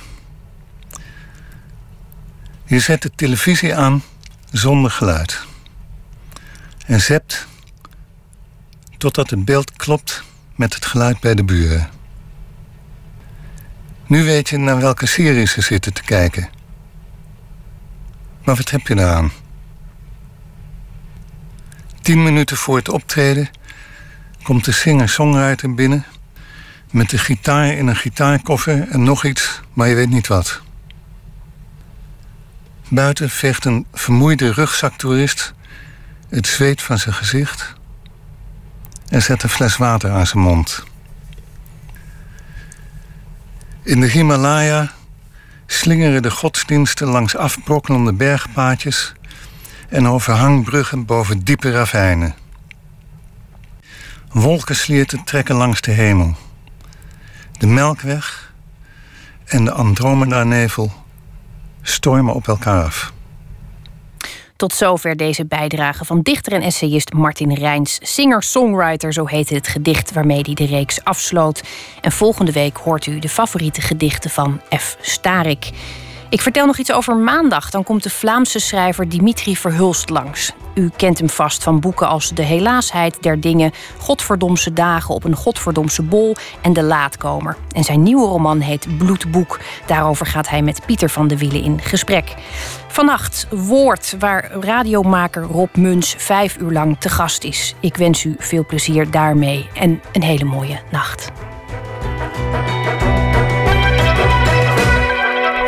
Je zet de televisie aan zonder geluid en zept totdat het beeld klopt met het geluid bij de buren. Nu weet je naar welke serie ze zitten te kijken. Maar wat heb je daaraan? Tien minuten voor het optreden komt de singer-songwriter binnen met de gitaar in een gitaarkoffer en nog iets, maar je weet niet wat. Buiten vecht een vermoeide rugzaktoerist het zweet van zijn gezicht en zet een fles water aan zijn mond. In de Himalaya slingeren de godsdiensten langs afbrokkelende bergpaadjes en over hangbruggen boven diepe ravijnen. Wolkenslierten trekken langs de hemel. De Melkweg en de Andromeda-nevel stormen op elkaar af. Tot zover deze bijdrage van dichter en essayist Martin Rijns. Singer-songwriter, zo heette het gedicht waarmee hij de reeks afsloot. En volgende week hoort u de favoriete gedichten van F. Starik. Ik vertel nog iets over maandag. Dan komt de Vlaamse schrijver Dimitri Verhulst langs. U kent hem vast van boeken als De Helaasheid der Dingen, Godverdomse Dagen op een Godverdomse Bol en De Laatkomer. En zijn nieuwe roman heet Bloedboek. Daarover gaat hij met Pieter van de Wielen in gesprek. Vannacht Woord, waar radiomaker Rob Muns vijf uur lang te gast is. Ik wens u veel plezier daarmee en een hele mooie nacht.